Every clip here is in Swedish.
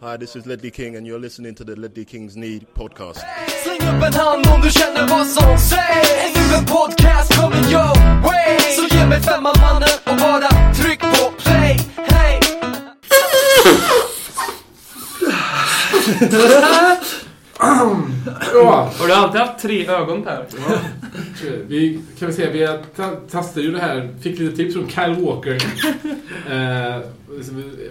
Hi, this is Ledley King, and you're listening to the Ledley Kings Need podcast. Släng upp en hand om du känner vad som sägs Nu en podcast coming your way Så ge mig femman mannen och bara tryck på play Hey! Har du alltid haft tre ögon Per? Vi kan väl säga, vi testade ju det här, fick lite tips från Kyle Walker. eh,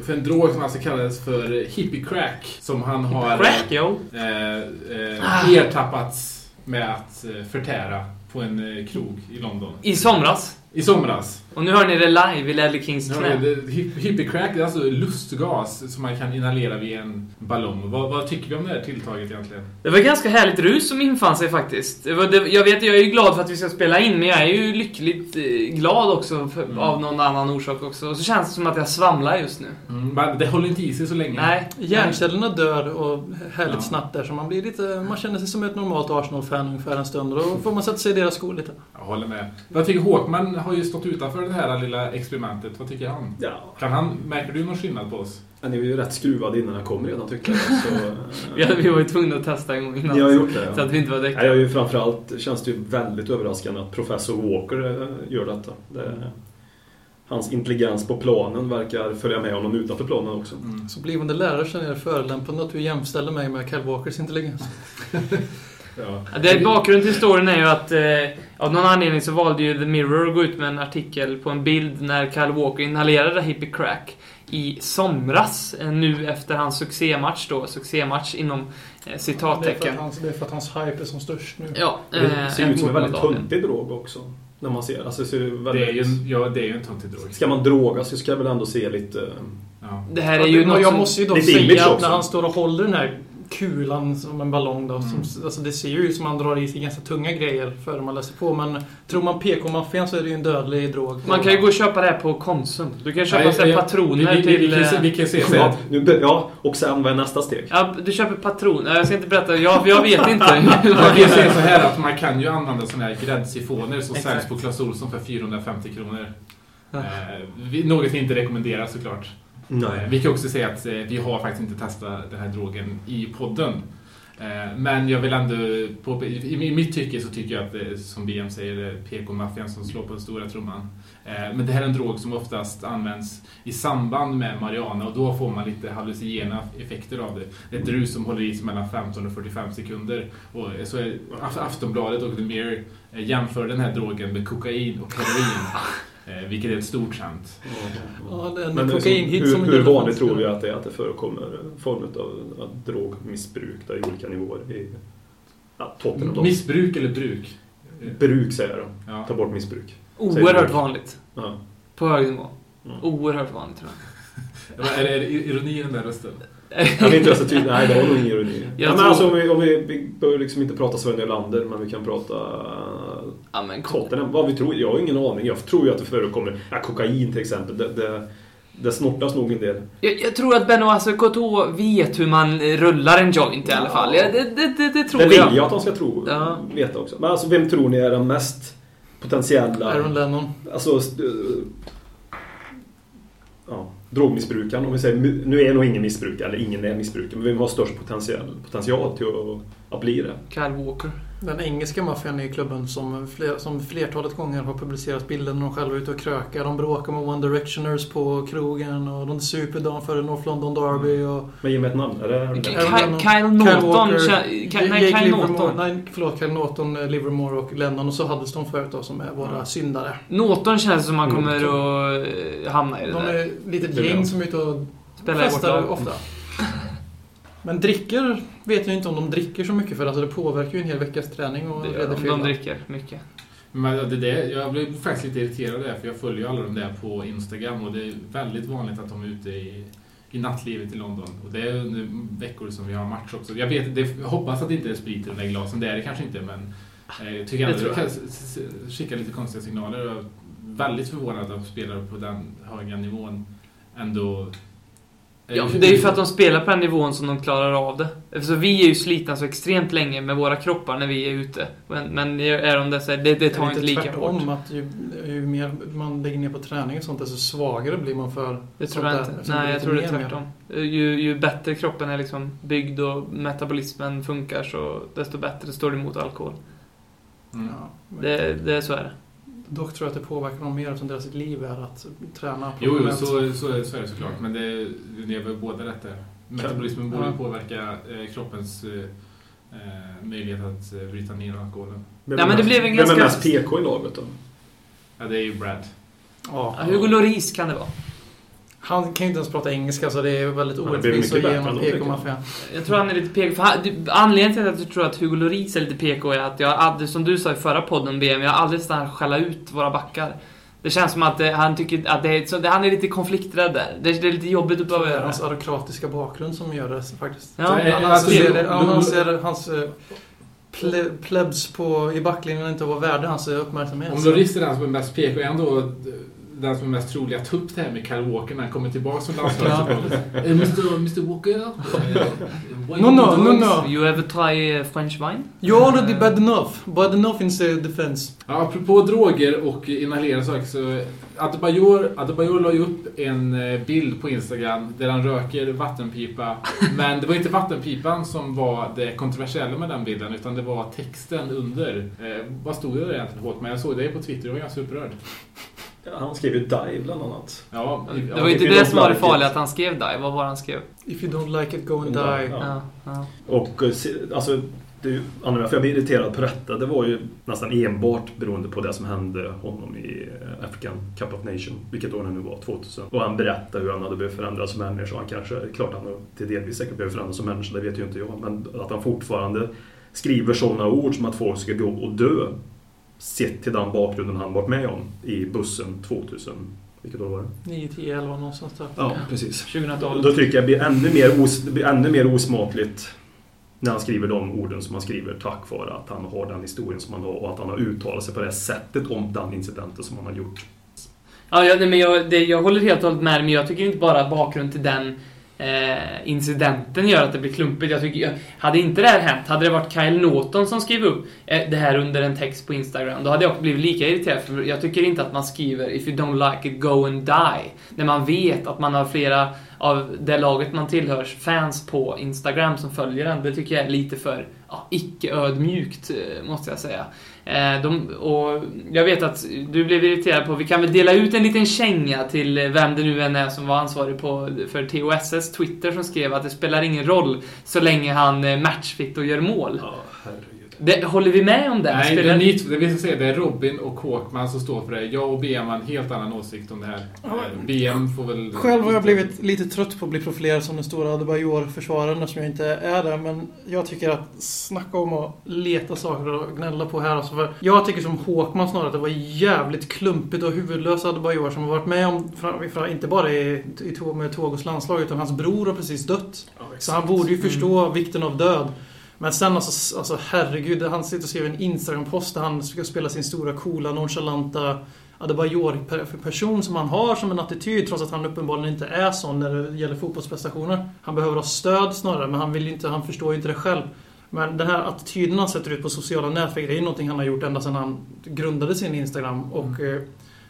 för en drog som alltså kallades för hippie crack. Som han har Crack, eh, eh, ertappats med att eh, förtära på en eh, krog i London. I somras. I somras. Och nu hör ni det live i Ledley Kings knä. det- hip- Hippie crack det är alltså lustgas som man kan inhalera via en ballong. Vad, vad tycker vi om det här tilltaget egentligen? Det var ganska härligt rus som infann sig faktiskt. Det var, det, jag vet, jag är ju glad för att vi ska spela in, men jag är ju lyckligt eh, glad också för, Mm. av någon annan orsak också. Och så känns det som att jag svamlar just nu. Men det håller inte i sig så länge. Nej. Hjärncellerna dör och härligt Ja. snabbt där så man blir lite, man känner sig som ett normalt Arsenal-fan ungefär en stund och då får man sätta sig i deras skor lite. Jag håller med. Vad tycker Håkman har ju stått utanför det här lilla experimentet. Vad tycker han? Ja, Kan han, märker du någon skillnad på oss? ni är ju rätt skruvade innan jag kom redan tyckte jag. Så, eh, Vi, var ju tvungna att testa en gång innan. Ni har gjort det, ja. Så att vi inte var däckade. ju framförallt känns det ju väldigt överraskande att professor Walker eh, gör detta. Det, hans intelligens på planen verkar följa med honom utanför planen också. Så blivande lärare känner jag förolämpande att du jämställer mig med Kyle Walkers intelligens. Ja. Ja, Det, bakgrunden till storyn är ju att eh, av någon anledning så valde ju The Mirror att gå ut med en artikel på en bild när Kyle Walker inhalerade hippie crack i somras, eh, nu efter hans succématch då. Succématch inom eh, Det citattecken. att hans, det är för att hans hype är som störst nu. Ja, Det eh, ser ut som en väldigt töntig drog också. När man ser. Alltså, det, ser ju Det väldigt... är ju en, ja, det är ju en töntig drog. Ska man droga så ska det väl ändå se lite... Ja. Det här är ju Men något jag som... måste ju dock säga att när han står och håller den här kulan som en ballong då, som, alltså det ser ju ut som att han drar i sig ganska tunga grejer före man läser på men tror man PK-maffian så är det ju en dödlig drog. Man kan ju gå och köpa det här på Konsum. Du kan köpa Nej, så vi- patroner vi, vi, vi, till... kan, se- eh, vi kan se så här Ja, ja, och sen vad är nästa steg? Ja, du köper patroner. Jag ska inte berätta. Jag, jag vet inte. Man kan säga så här att man kan ju använda såna här gräddsifoner som Exakt. säljs på Clas Ohlson för 450 kronor. Eh, vi- något vi inte rekommenderar såklart. Eh, Vi kan också säga att eh, vi har faktiskt inte testat den här drogen i podden. Eh, Men jag vill ändå, på, i, mitt tycke så tycker jag att det, som BM säger, det är PK-maffian som slår på den stora trumman. Eh, Men det här är en drog som oftast används i samband med marijuana och då får man lite hallucinogena effekter av det. Det är ett rus som håller i sig mellan 15 och 45 sekunder. Och så är Af- Aftonbladet och The Mirror eh, jämför den här drogen med kokain och heroin. eh, Vilket är ett stort skämt. Ja, Men kokainhit hur, hur vanligt tror vi att det är att det förekommer form av drogmissbruk där i olika nivåer? I, ja, dem. Missbruk eller bruk? Bruk säger jag då. Ja. Ta bort missbruk. Oerhört vanligt. Ja. På hög nivå. Mm. Oerhört vanligt tror jag. Är det, är det ironi i den där rösten? Jag vet inte så tydligt. Nej, det var nog ingen ironi. Jag Ja, men alltså, om vi, om vi, vi behöver liksom inte prata Sven Nylander, men vi kan prata Ja, men. Tottenham. Vad vi tror, jag har ingen aning. Jag tror ju att det förekommer ja, kokain till exempel. Det, det, det snortas nog en del. Jag, jag tror att Benno Assekoto vet hur man rullar en joint i alla fall. Ja, det, det, det, det tror Det vill jag. jag att de ska tro, Ja. veta också. Men alltså, vem tror ni är den mest potentiella... Aaron Lennon. Alltså... st- Ja, drogmissbrukaren. Om vi säger, nu är nog ingen missbrukare, eller ingen är missbrukare, men vem har störst potential, potential till att, att bli det? Kyle Walker. Den engelska maffian är ju klubben som, fler, som flertalet gånger har publicerat bilder när de själva är ute och krökar. De bråkar med One Directioners på krogen och de super dagen före North London Derby och... Men ge mig ett namn. Är det Kyle Norton. Nej, Kyle Norton. nej, förlåt, Kyle Norton, eh, Livermore och Lennon och så Huddleston förut då som är våra syndare. Norton känns som man kommer att eh, hamna i det De där. är ett litet gäng som är ute och festar ofta. Men dricker vet jag inte om de dricker så mycket för alltså det påverkar ju en hel veckas träning och Det gör redig de, dricker mycket. Men det där, jag blev faktiskt lite irriterad där, för jag följer ju alla de där på Instagram och det är väldigt vanligt att de är ute i, i nattlivet i London. Och det är under veckor som vi har match också. Jag, vet, det, jag hoppas att det inte är sprit i de där glasen, det är det kanske inte, men eh, jag tycker ändå tror det kan skicka lite konstiga signaler. Jag är väldigt förvånad att spelare på den höga nivån ändå Ja, det är ju för att de spelar på den nivån som de klarar av det. Så vi är ju slitna så extremt länge med våra kroppar när vi är ute. Men, men är de det så det, det tar Är inte det lika tvärtom hårt. att ju, ju mer man lägger ner på träning och sånt, desto svagare blir man för Det tror jag där, inte. Nej, jag tror det är tvärtom. Ju, ju bättre kroppen är liksom byggd och metabolismen funkar så desto bättre står det emot alkohol. Mm. Ja, Det, det, så är det. Dock tror jag att det påverkar dem mer eftersom deras liv är att träna. Jo, jo professionellt. så, så, så är det såklart. Men det, det är väl båda rätt där. Metabolismen borde Ja. påverka eh, kroppens eh, möjlighet att eh, bryta ner alkoholen. Vem Ja, är men det mest- blev en Vem ganska- är mest PK i laget då? Ja, det är ju Brad. Ja. Ja, Hugo Lloris kan det vara. Han kan ju inte ens prata engelska så det är väldigt Ja, det blir orättvist att mycket ge bättre honom ändå, PK-maffian. Jag tror han är lite PK. För han, du- anledningen till att jag tror att Hugo Lloris är lite PK är att jag aldrig, som du sa i förra podden BM, jag har aldrig stannat skälla ut våra backar. Det känns som att eh, han tycker att det är, så, han är lite konflikträdd där. Det, är lite jobbigt att behöva Det är göra. hans autokratiska bakgrund som gör det faktiskt. Ja, eh, Han alltså, anser, anser hans eh, ple, plebs på, i backlinjen inte vara värda hans uppmärksamhet. Om Loris är den som är mest PK, är han då den som är mest trolig att ta upp det här med Kyle Walker när han kommer tillbaka som landslagsspelare? Eh, Mr, Mr Walker? eh, No, you no, no, no. You ever try eh, French wine? You're already bad enough. Bad enough in the defense. Ja, apropå droger och inhalera saker så Adebayor, Adebayor la ju upp en eh, bild på Instagram där han röker vattenpipa. Men det var inte vattenpipan som var det kontroversiella med den bilden utan det var texten under. Eh, vad stod det där egentligen Håkman? Jag såg det på Twitter och var ganska upprörd. Ja, han skrev ju Die bland annat. Ja, Det var ju inte det som var det farliga att han skrev die. Vad var han skrev? If you don't like it, go and die. Ja. Ja. Och eh, alltså, det är ju, anledningen att jag blev irriterad på detta, det var ju nästan enbart beroende på det som hände honom i eh, African Cup of Nation, vilket år det nu var, 2000. Och han berättade hur han hade behövt förändras som människa. Han kanske, klart han har till delvis säkert behövt förändras som människa, det vet ju inte jag. Men att han fortfarande skriver sådana ord som att folk ska gå och dö. Sett till den bakgrunden han varit med om i bussen 2000. Vilket år var det? 9, 10, 11 någonstans där. Ja, precis. 2012. Då tycker jag det blir ännu mer, os, blir ännu mer osmakligt när han skriver de orden som han skriver tack vare att han har den historien som han har och att han har uttalat sig på det sättet om den incidenten som han har gjort. Ja, jag, nej, men jag, det, jag håller helt och hållet med men jag tycker inte bara att bakgrund till den eh, incidenten gör att det blir klumpigt. Jag tycker, hade inte det här hänt, hade det varit Kyle Norton som skrev upp eh, det här under en text på Instagram, då hade jag blivit lika irriterad. För jag tycker inte att man skriver “If you don't like it, go and die”. När man vet att man har flera av det laget man tillhörs fans på Instagram som följer den. Det tycker jag är lite för ja, icke-ödmjukt, eh, måste jag säga. Eh, de, och jag vet att du blev irriterad på, vi kan väl dela ut en liten känga till eh, vem det nu än är som var ansvarig på, för TOSS Twitter som skrev att det spelar ingen roll så länge han matchfitt matchfit och gör mål. Ja. Det, håller vi med om det? Nej, det är ni, det vill säga det är Robin och Håkman som står för det. Jag och BM har en helt annan åsikt om det här. Eh, BM får väl... Själv har jag blivit lite trött på att bli profilerad som den stora Adebayor-försvararen eftersom jag inte är det. Men jag tycker att snacka om att leta saker och gnälla på här. Alltså för jag tycker som Håkman snarare att det var jävligt klumpigt och huvudlös Adebayor som har varit med om, inte bara i, i, med Togos landslag, utan hans bror har precis dött. Ja, Så han borde ju förstå vikten av död. Men sen alltså, alltså herregud, han sitter och skriver en Instagram-post där han ska spela sin stora, coola, nonchalanta Adebayor-person som han har som en attityd trots att han uppenbarligen inte är sån när det gäller fotbollsprestationer. Han behöver ha stöd snarare, men han, vill inte, han förstår ju inte det själv. Men den här attityden han sätter ut på sociala nätverk, det är ju någonting han har gjort ända sedan han grundade sin Instagram. Och eh,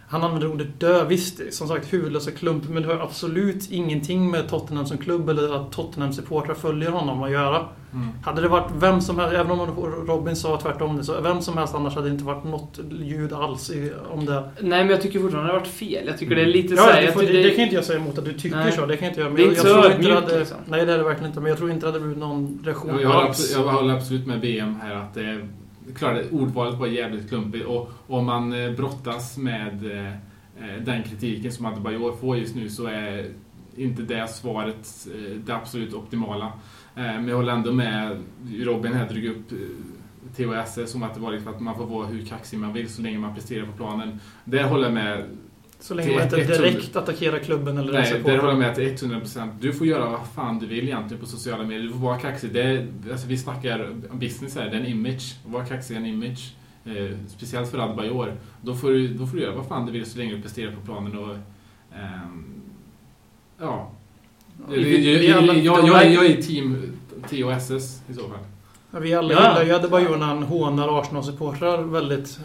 han använder ordet dö. Visst, som sagt huvudlösa klump, men det har absolut ingenting med Tottenham som klubb eller att Tottenham-supportrar följer honom att göra. Mm. Hade det varit vem som helst, även om Robin sa tvärtom det, så vem som helst annars hade det inte varit något ljud alls i, om det. Nej, men jag tycker fortfarande det har varit fel. Jag tycker det är lite Ja, såhär... det, jag får, det, det kan inte jag säga emot att du tycker Nej. så. Det kan jag inte göra. Men Det är jag, inte jag så tror inte det ödmjukt, hade, liksom. Nej, det är det verkligen inte. Men jag tror inte det hade blivit någon reaktion Jag, jag, håller alls. absolut, jag håller absolut med BM här att det är klart, ordvalet var jävligt klumpigt och om man eh, brottas med eh, eh, den kritiken som Adebayor får just nu så är inte det svaret det absolut optimala. Men jag håller ändå med Robin här drog upp THS som att det var liksom att man får vara hur kaxig man vill så länge man presterar på planen. Det håller jag med så länge man inte till 100. direkt attackerar klubben eller Nej, supportrar. där håller jag med till 100%. Du får göra vad fan du vill egentligen på sociala medier. Du får vara kaxig. Det är, alltså vi snackar business här, det är en image. Vara kaxig är en image. Eh, speciellt för Adebayor. Då får, du, då får du göra vad fan du vill så länge du presterar på planen och... ehm, ja. Jag, jag, jag, jag, är team TOSS i så fall. Ja, Vi alla Ja. gillar ju Adebayor när han hånar Arsenal-supportrar väldigt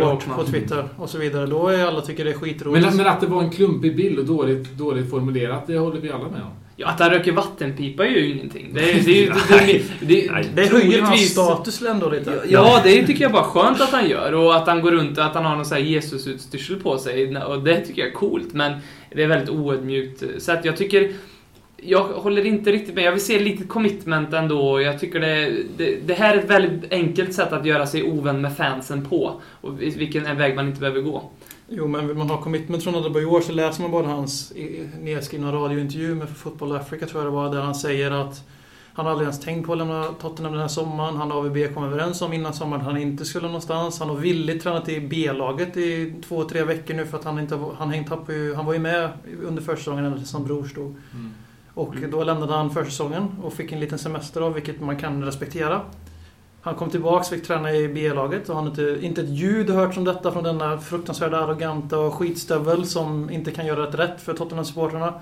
hårt på Twitter och så vidare. Då är alla tycker det är skitroligt. Men, men att det var en klumpig bild och dåligt, dåligt formulerat, det håller vi alla med om. Ja, att han röker vattenpipa gör ju ingenting. Det, är- det, är ju- det, det, det, det höjer hans status ändå lite. Ja, det tycker jag bara skönt att han gör. Och att han går runt och att han har någon sån här Jesus-utstyrsel på sig. Och det tycker jag är coolt. Men det är väldigt oödmjukt. Så att jag tycker... Jag håller inte riktigt med. Jag vill se lite commitment ändå. Jag tycker det, det, det här är ett väldigt enkelt sätt att göra sig ovän med fansen på. Och vilken är väg man inte behöver gå. Jo, men vill man ha commitment från Adebayor så läser man bara hans nedskrivna radiointervju med Football Africa, tror jag det var, där han säger att han aldrig ens tänkt på att lämna Tottenham den här sommaren. Han och AVB kom överens om innan sommaren att han inte skulle någonstans. Han har villigt tränat i B-laget i två, tre veckor nu för att han inte han, hängt upp, han var ju med under försäsongen ända tills hans bror stod. Och då lämnade han försäsongen och fick en liten semester av, vilket man kan respektera. Han kom tillbaks, fick träna i B-laget och han har inte, inte ett ljud hört om detta från denna fruktansvärda arroganta och skitstövel som inte kan göra ett rätt för Tottenham-supportrarna.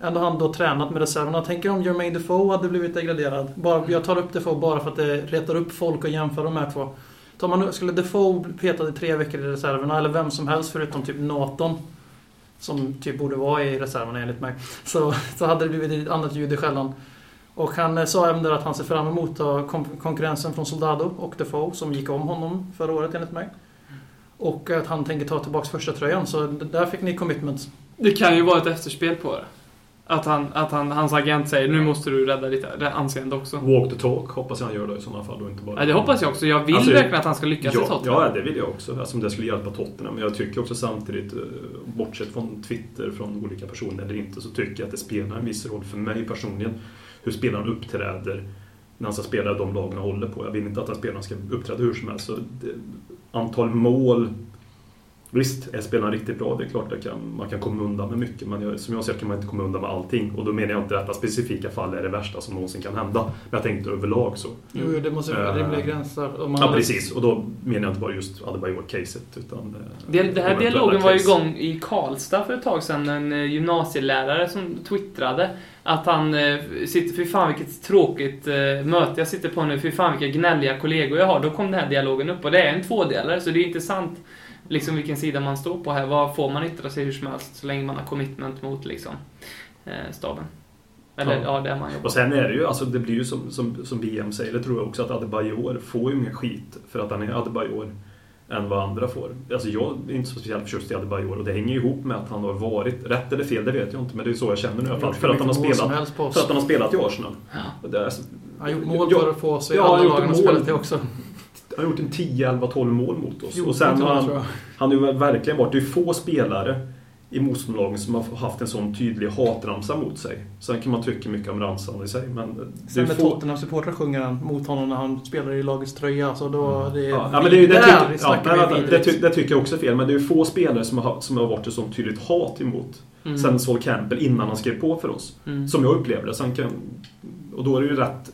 Ändå har han då tränat med reserverna. Tänker om Jermaine Defoe hade blivit degraderad. Bara, jag tar upp Defoe bara för att det retar upp folk och jämför de här två. Tar man, skulle Defoe bli petad i tre veckor i reserverna, eller vem som helst förutom typ Naton som typ borde vara i reserverna enligt mig, så, så hade det blivit ett annat ljud i skällan. Och han eh, sa även där att han ser fram emot konkurrensen från Soldado och Defoe som gick om honom förra året enligt mig. Och att han tänker ta tillbaka första tröjan så där fick ni commitment. Det kan ju vara ett efterspel på det. Att, han, att han, hans agent säger nu måste du rädda ditt anseende också. Walk the talk hoppas jag han gör då i sådana fall. Och inte bara... Ja, det hoppas jag också. Jag vill Alltså, verkligen att han ska lyckas i Ja, Tottenham. ja, det vill jag också. Alltså, om det skulle hjälpa Tottenham. Men jag tycker också samtidigt, eh, bortsett från Twitter från olika personer eller inte, så tycker jag att det spelar en viss roll för mig personligen hur spelaren uppträder när han ska spela i de lagen han håller på. Jag vill inte att den spelaren ska uppträda hur som helst. Så det, antal mål Visst, är spelaren riktigt bra, det är klart att kan, man kan komma undan med mycket. Men jag, som jag ser kan man inte komma undan med allting. Och då menar jag inte att detta specifika fall är det värsta som någonsin kan hända. Men jag tänkte överlag så. Jo, jo, det måste vara rimliga gränser. Om man Ja, hade- precis. Och då menar jag inte bara just Adebayor-caset. Utan eh, Det, det här dialogen var ju igång i Karlstad för ett tag sedan. En eh, gymnasielärare som twittrade att han eh, sitter, fy fan vilket tråkigt eh, möte jag sitter på nu, fy fan vilka gnälliga kollegor jag har. Då kom den här dialogen upp och det är en tvådelare så det är intressant liksom vilken sida man står på här. Vad får man yttra sig hur som helst så länge man har commitment mot liksom eh, staben. Eller ja, Ja. där man jobbar. Och sen är det ju, alltså det blir ju som, som, som BM säger, det tror jag också att Adebayor får ju mer skit för att han är Adebayor än vad andra får. Alltså jag är inte så speciellt förtjust i Adebayor och det hänger ju ihop med att han har varit, rätt eller fel det vet jag inte, men det är så jag känner nu i alla fall. För att han har spelat, helst på oss. för att han har spelat i Arsenal. Ja. Är, alltså- Han har gjort mål för att få sig ja, gjort lagen att spela till också. Han har gjort en 10, 11, 12 mål mot oss. 14 och sen har han, han har ju verkligen varit, det är få spelare i motståndarlagen som har haft en sån tydlig hatramsa mot sig. Sen kan man tycka mycket om ramsan i sig, men Sen är med få... Tottenham-supportrar sjunger han mot honom när han spelar i lagets tröja. Så då, det är, Ja, ja, men det, är ju- det, där tycker, ja, det, ty, det jag också är fel, men det är ju få spelare som har, som har varit ett sånt tydligt hat emot. Mm. Sen Sol Campbell innan han skrev på för oss. Mm. Som jag upplever det. Sen kan, och då är det ju rätt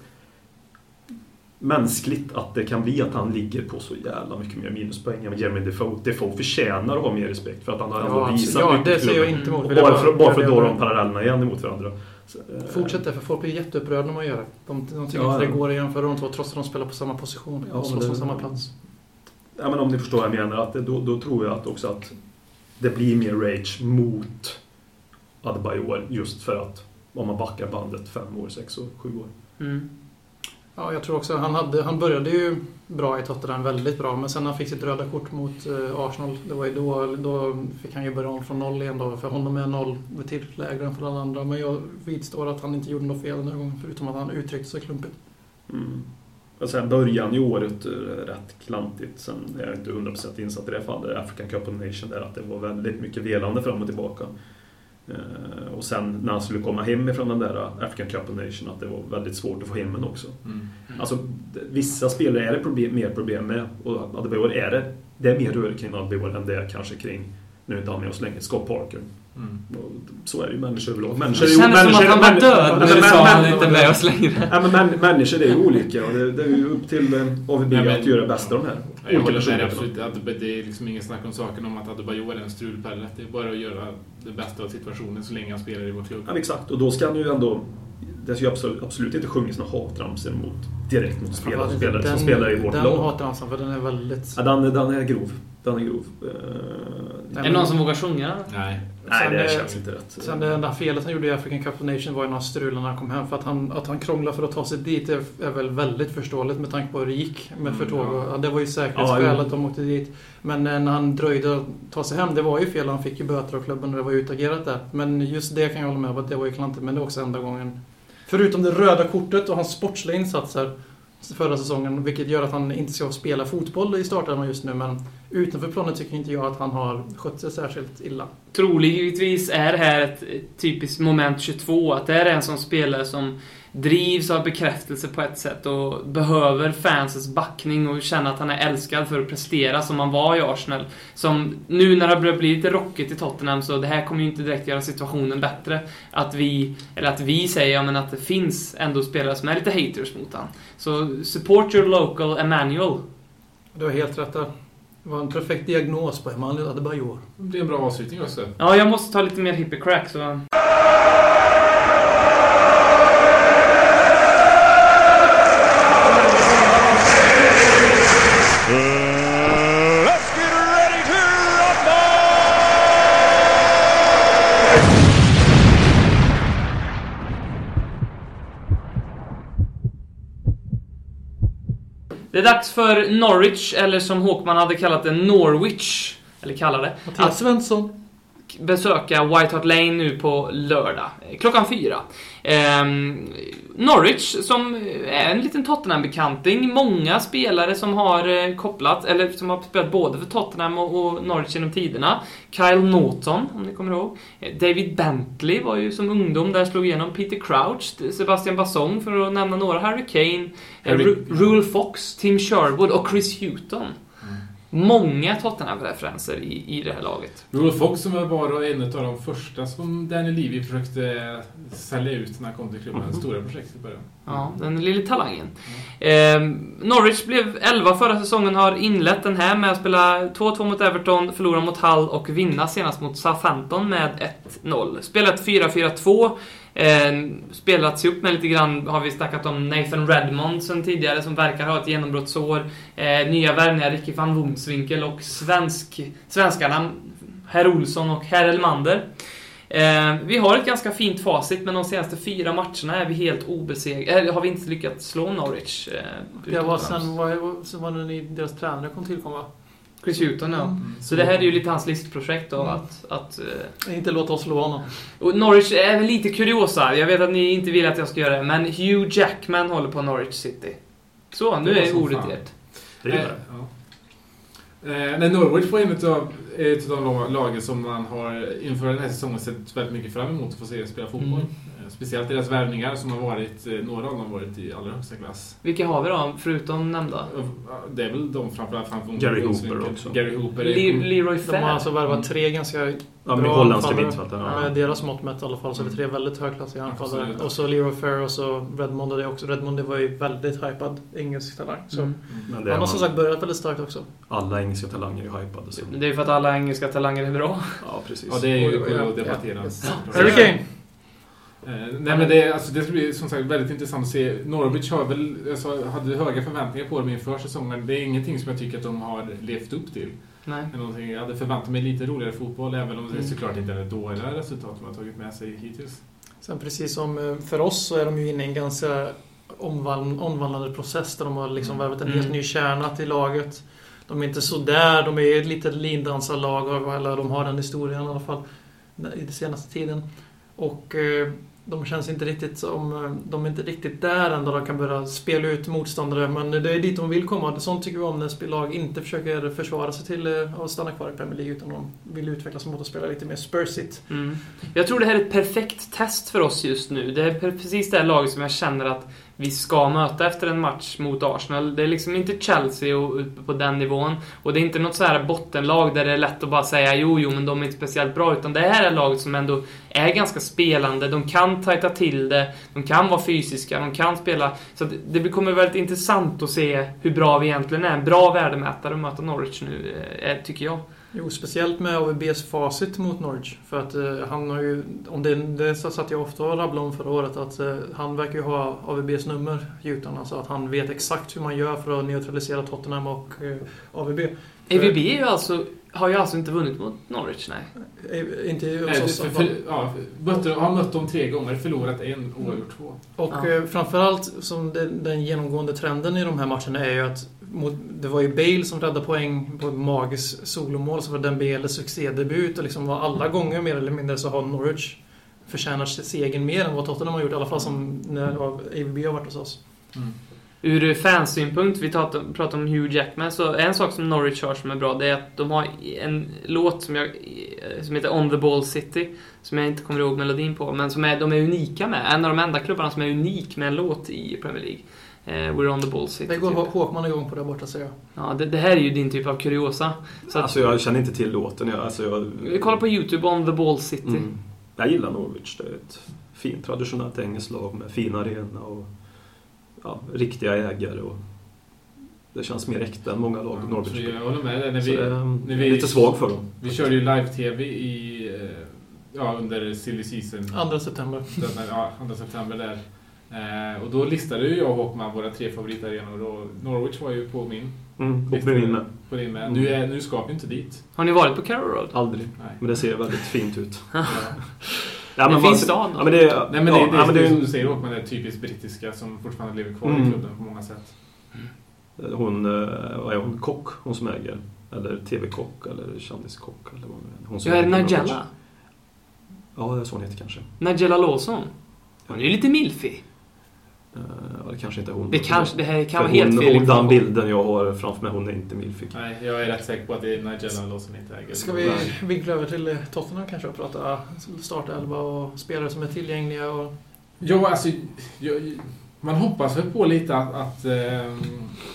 mänskligt att det kan bli att han ligger på så jävla mycket mer minuspoäng än Jeremy Defoe. Defoe förtjänar att ha mer respekt för att han har ändå Ja, visat ja, mycket det för ser jag inte emot. Och bara för, bara för att dra de parallellerna igen emot varandra. Så, eh, Fortsätt det, för folk blir jätteupprörda när man gör det. De, de tycker Ja, inte det ja. går att jämföra de två trots att de spelar på samma position Ja, och slåss om det- samma plats. Ja, men om ni förstår vad jag menar, att det, då, då tror jag att också att det blir mer rage mot Adebayor just för att om man backar bandet fem år, sex år, sju år. Mm. Ja, jag tror också han, hade, han började ju bra i Tottenham, väldigt bra. Men sen när han fick sitt röda kort mot eh, Arsenal, det var ju då, då fick han ju börja om från noll igen då. För honom är noll betydligt lägre än för alla andra. Men jag vidstår att han inte gjorde något fel den här gången, förutom att han uttryckte sig klumpigt. Mm. Och sen början i året eh, rätt klantigt. Sen är jag inte 100% insatt i det fallet. African Cup of Nation, där att det var väldigt mycket velande fram och tillbaka. Eh, Och sen när han skulle komma hem ifrån den där African Cup of Nations att det var väldigt svårt att få hem en också. Mm. Alltså, d- vissa spelare är det problem, mer problem med. Och Adebayor är det. Det är mer rörigt kring Adebayor än det är kanske kring, nu är inte han med oss länge, Scott Parker. Mm. Så är det ju människor överlag. Det Människor är kändes som att han var död, det men- sa han men- inte med oss längre. Ja, men män, människor är ju olika och det, det är ju upp till eh, AVB att göra det bästa av de här Jag olika håller med dig personligheterna. absolut. Att det är liksom ingen snack om saken om att Adebayor är en strulpelle. Det är bara att göra det bästa av situationen så länge han spelar i vår klubb. Ja, exakt. Och då ska han ju ändå... Det ska ju absolut, absolut inte sjungis några hatramsor mot, direkt mot spelare, som spelar, som spelar i vårt den lag. hatramsan, för den är väldigt... Ja, den, den är grov. Den är grov. Eh, Är det någon som vågar sjunga? Nej. Nej, det känns inte rätt. Sen det enda felet han gjorde i African Cup of Nations var ju när han strulade när han kom hem. För att han, att han krånglade för att ta sig dit är, är väl väldigt förståeligt med tanke på hur det gick med Mm, Förtåg. ja. Ja. Det var ju Ja, säkerhetsskäl jo. att de åkte dit. Men eh, när han dröjde att ta sig hem, det var ju fel. Han fick ju böter av klubben och det var ju utagerat där. Men just det kan jag hålla med om att det var ju klantigt. Men det var också enda gången. Förutom det röda kortet och hans sportsliga insatser förra säsongen, vilket gör att han inte ska spela fotboll i startelvan just nu. Men utanför planen tycker inte jag att han har skött sig särskilt illa. Troligtvis är det här ett typiskt moment 22. Att det här är en sån spelare som drivs av bekräftelse på ett sätt och behöver fansens backning och känna att han är älskad för att prestera som han var i Arsenal. Som nu när det har börjat bli lite rockigt i Tottenham så det här kommer ju inte direkt göra situationen bättre. Att vi, eller att vi säger ja, men att det finns ändå spelare som är lite haters mot han. Så support your local Emmanuel. Du har helt rätt där. Det var en perfekt diagnos på Emanuel Adebayor. Det blir en bra avslutning också. Ja, jag måste ta lite mer hippie crack så... dags för Norwich, eller som Håkman hade kallat det, Norwich. Eller kallar det. Mattias Svensson. besöka White Hart Lane nu på lördag, eh, klockan fyra. Ehm, Norwich, som är en liten Tottenham-bekanting. Många spelare som har eh, kopplat, eller som har spelat både för Tottenham och, Norwich genom tiderna. Kyle Norton, om ni kommer ihåg. Eh, David Bentley var ju som ungdom där, slog igenom. Peter Crouch, Sebastian Bassong för att nämna några. Harry Kane, eh, Harry- Ru- Rule Fox, Tim Sherwood och Chris Hughton. Många Tottenham-referenser i, i det här laget. Rudolf Fox som var en av de första som Danny Levy försökte sälja ut när han kom till klubben. Mhm. Stora projektet i början. Ja, den lille talangen. Eh, Norwich blev 11 förra säsongen, har inlett den här med att spela 2-2 mot Everton, förlora mot Hull och vinna senast mot Southampton med 1-0. Spelat 4-4-2. Eh, spelats ihop med lite grann, har vi snackat om Nathan Redmond sen tidigare som verkar ha ett genombrottsår. Eh, nya värvningar, Ricky van Womswinkel och svensk, svenskarna Herr Olsson och Herr Elmander. Eh, vi har ett ganska fint facit, men de senaste fyra matcherna är vi helt obesegrade. Eller har vi inte lyckats slå Norwich. Eh, Det var sen var, sen var det deras tränare kom tillkom va? Chris Hughton, ja. Mm. Så det här är ju lite hans listprojekt då, Mm. att... att eh, Inte låta oss slå honom. och Norwich är väl lite kuriosa. Jag vet att ni inte vill att jag ska göra det, men Hugh Jackman håller på Norwich City. Så, nu är ordet ert. Det Eh, det. Eh, nej, Norwich var en av, ett av de lagen som man har inför den här säsongen sett väldigt mycket fram emot att få se spela fotboll. Mm. Eh, speciellt deras värvningar som har varit, eh, några av dem har varit i allra högsta klass. Vilka har vi då, förutom nämnda? Eh, Det är väl de framförallt framför Gary. Hooper också. Gary Hooper Le- Leroy De har Fair. alltså värvat tre ganska Ja, med bra holländska mittfältare. ja. Med deras mått mätt i alla fall så är det tre väldigt högklassiga anfallare. Absolut. Och så Leroy Fair och så Redmond och det också. Redmond det var ju väldigt hypad engelsk talang. Så. Mm. Men det Han har som sagt börjat väldigt starkt också. alla engelska talanger är hypade. Så. Det är för att alla engelska talanger är bra. Ja, precis. Ja, det är ju att debattera. Ja. Harry Kane! Eh, nej men det, alltså, det ska bli som sagt väldigt intressant att se. Norwich har väl, alltså, hade höga förväntningar på dem inför säsongen. Det är ingenting som jag tycker att de har levt upp till. Nej. Det någonting- Jag hade förväntat mig lite roligare fotboll, även om det Mm. såklart inte är dåliga resultat de har tagit med sig hittills. Sen precis som eh, för oss så är de ju inne i en ganska omvandl- omvandlande process där de har liksom Mm. värvat en Mm. helt ny kärna till laget. De är inte så där, de är ett litet lindansarlag, eller de har den historien i alla fall i den senaste tiden. Och eh, de känns inte riktigt som... Eh, de är inte riktigt där än då de kan börja spela ut motståndare. Men det är dit de vill komma. Sånt tycker vi om när lag inte försöker försvara sig till eh, att stanna kvar i Premier League utan de vill utvecklas mot att spela lite mer spursigt. Mm. Jag tror det här är ett perfekt test för oss just nu. Det är precis det här laget som jag känner att vi ska möta efter en match mot Arsenal. Det är liksom inte Chelsea och uppe på den nivån. Och det är inte något så här bottenlag där det är lätt att bara säga jo, jo, men de är inte speciellt bra. Utan det här är laget som ändå är ganska spelande. De kan tajta till det, de kan vara fysiska, de kan spela. Så det kommer väldigt intressant att se hur bra vi egentligen är. En bra värdemätare att möta Norwich nu, eh, tycker jag. Jo, speciellt med AVBs facit mot Norwich. För att eh, han har ju, om det, det så satt jag ofta och rabblade om förra året, att eh, han verkar ju ha AVBs nummer, Jutan. Alltså att han vet exakt hur man gör för att neutralisera Tottenham och eh, AVB. AVB är ju alltså, har ju alltså inte vunnit mot Norwich, nej. Eh, inte hos oss. för, för, ja, har mött dem tre gånger, förlorat en och oavgjort två. Och Ja. eh, framförallt som den, den genomgående trenden i de här matcherna är ju att det var ju Bale som räddade poäng på ett magiskt solomål, så var det Dembele succédebut och liksom var alla gånger mer eller mindre så har Norwich förtjänat segern mer än vad Tottenham har gjort, i alla fall som när AVB har varit hos oss. Ur fansynpunkt, vi pratar om Hugh Jackman, så en sak som Norwich har som är bra, det är att de har en låt som, jag, som heter On the Ball City, som jag inte kommer ihåg melodin på, men som är, de är unika med. En av de enda klubbarna som är unik med en låt i Premier League. Eh, We're on the Ball City. Det går typ. Håkman igång på där borta säger jag. Ja, det, det här är ju din typ av kuriosa. Så att, Alltså jag känner inte till låten. Jag, alltså jag, vi kollar på YouTube, On the Ball City. Mm. Jag gillar Norwich. Det är ett fint traditionellt engelskt lag med fin arena och ja, riktiga ägare. Och det känns mer äkta än många lag Så Norwich. jag håller med dig. När Så vi, det är, när vi- är lite svag för dem. vi körde ju live-tv i, eh, ja, under silly season. 2 september. Den, ja, 2 september där. Eh, och då listade ju jag och Håkman våra tre favoritarenor och Norwich var ju på min. Mm, och med min med. På din med. Nu, är, nu ska vi inte dit. Har ni varit på Carrow Road? Aldrig. Nej. Men det ser väldigt fint ut. Ja. Ja, En men fin man- stad då. Ja, men det, är- Nej men det, ja, det, ja, men det, det är som du säger Håkman, det är typiskt brittiska som fortfarande lever kvar Mm. i klubben på många sätt. Hon, eh, vad är hon, kock, hon som äger. Eller TV-kock eller kändiskock eller vad det är. Hon som Ja, är det Nigella? Ja, det är så hon heter kanske. Nigella Lawson? Hon är ju lite milfig. Eh, Ja, det kanske inte är hon. Det, kanske, det här kan vara helt hon, fel hon, Den bilden jag har framför mig, hon är inte milfig. Nej, jag är rätt säker på att det är Nigella Law som inte äger. Ska vi vinkla över till eh, Tottenham kanske och prata startelva och spelare som är tillgängliga och... Ja, alltså, jag, man hoppas väl på lite att, att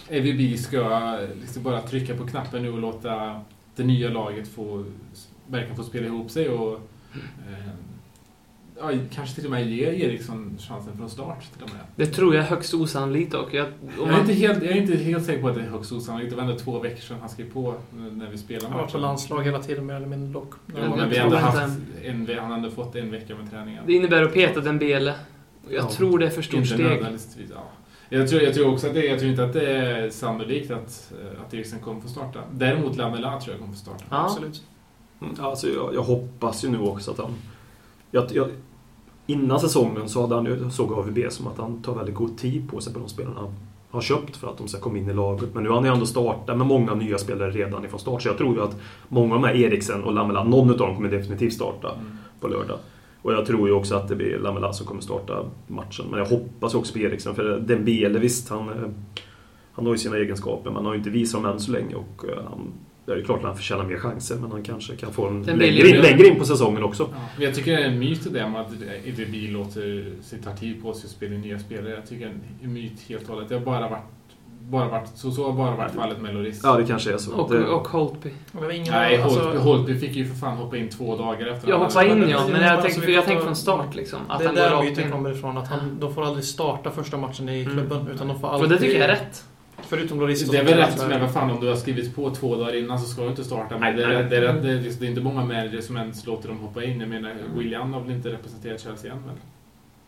AVB ska liksom bara trycka på knappen nu och låta det nya laget få verkligen få spela ihop sig och eh, ja, kanske till och med ge Eriksson chansen från start. Till och med. Det tror jag är högst osannolikt dock. Jag, om Jag är, inte helt, jag är inte helt säker på att det är högst osannolikt. Det var ändå två veckor sedan han skrev på när vi spelade Han har på landslag hela tiden mer eller mindre dock. Ja, Jag men vi tror ändå haft en, han fått en vecka med träningen. det innebär att peta Dembele. Och Jag Ja. tror det är för stort Inte steg. nödvändigtvis, ja. Jag tror, jag tror också att det, jag tror inte att det är sannolikt att, eh, att Eriksen kommer få starta. Däremot Lamela tror jag kommer få starta. Ja. Absolut. Mm, Alltså, jag, jag hoppas ju nu också att han... Jag, jag, innan säsongen så hade han ju, såg AVB som att han tar väldigt god tid på sig på de spelarna han har köpt för att de ska komma in i laget. Men nu har han ju ändå startat med många nya spelare redan ifrån start. Så jag tror ju att många av de här Eriksen och Lamela, någon av dem kommer definitivt starta Mm. på lördag. Och jag tror ju också att det blir Lamela som kommer starta matchen. Men jag hoppas också på Eriksen, för Dembele visst, han, eh, han har ju sina egenskaper, men han har ju inte visat dem än så länge. Och eh, han, det är ju klart att han förtjänar mer chanser, men han kanske kan få en längre in, längre in på säsongen också. Ja. Men jag tycker det är en myt det där med att EDB låter sig ta tid på sig att spela in nya spelare. Jag tycker det är en myt helt och hållet. Det har bara varit, bara varit, så, så har bara varit fallet med Loris. Ja, det kanske är så. Och, det, och Holtby. Nej, alltså, Holtby, Holtby fick ju för fan hoppa in två dagar efter Jag hade- in ja, men jag Alltså, tänkte, för jag tänkte från start liksom. Att det är där myten kommer ifrån. Att han, de får aldrig starta första matchen i Mm. klubben. Utan de får Och alltid... det tycker jag är rätt. Förutom Loris Det är väl rätt, men vad fan om du har skrivit på två dagar innan så ska du inte starta. Men Nej, det, är, det, är, det, är, det är inte många managers som ens låter dem hoppa in. Jag menar, William har väl inte representerat Chelsea än väl?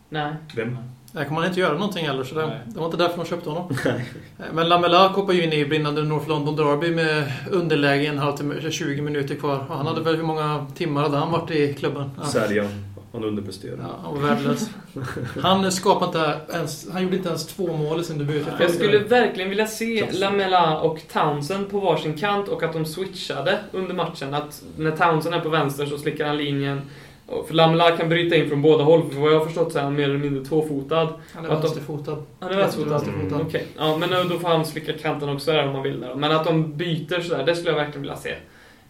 Nej. Vem? Där kommer han inte göra någonting heller, så det, Nej. det var inte därför de köpte honom. Men Lamela hoppar ju in i brinnande North London Derby med underläge i en halvtimme, 20 minuter kvar. Och han hade väl hur många timmar hade han varit i klubben? Ja. Säljan. Han underpresterar. Ja, han var värdelös. Han skapade inte ens, han gjorde inte ens två mål i sin debut. Jag skulle verkligen vilja se Lamela och Townsend på varsin kant och att de switchade under matchen. Att när Townsend är på vänster så slickar han linjen. För Lamela kan bryta in från båda håll, för vad jag har förstått så är han mer eller mindre tvåfotad. Han är vänsterfotad. Han är vänsterfotad? Vänsterfotad. Okej, ja men då får han slicka kanten också där om man vill. Där. Men att de byter sådär, det skulle jag verkligen vilja se.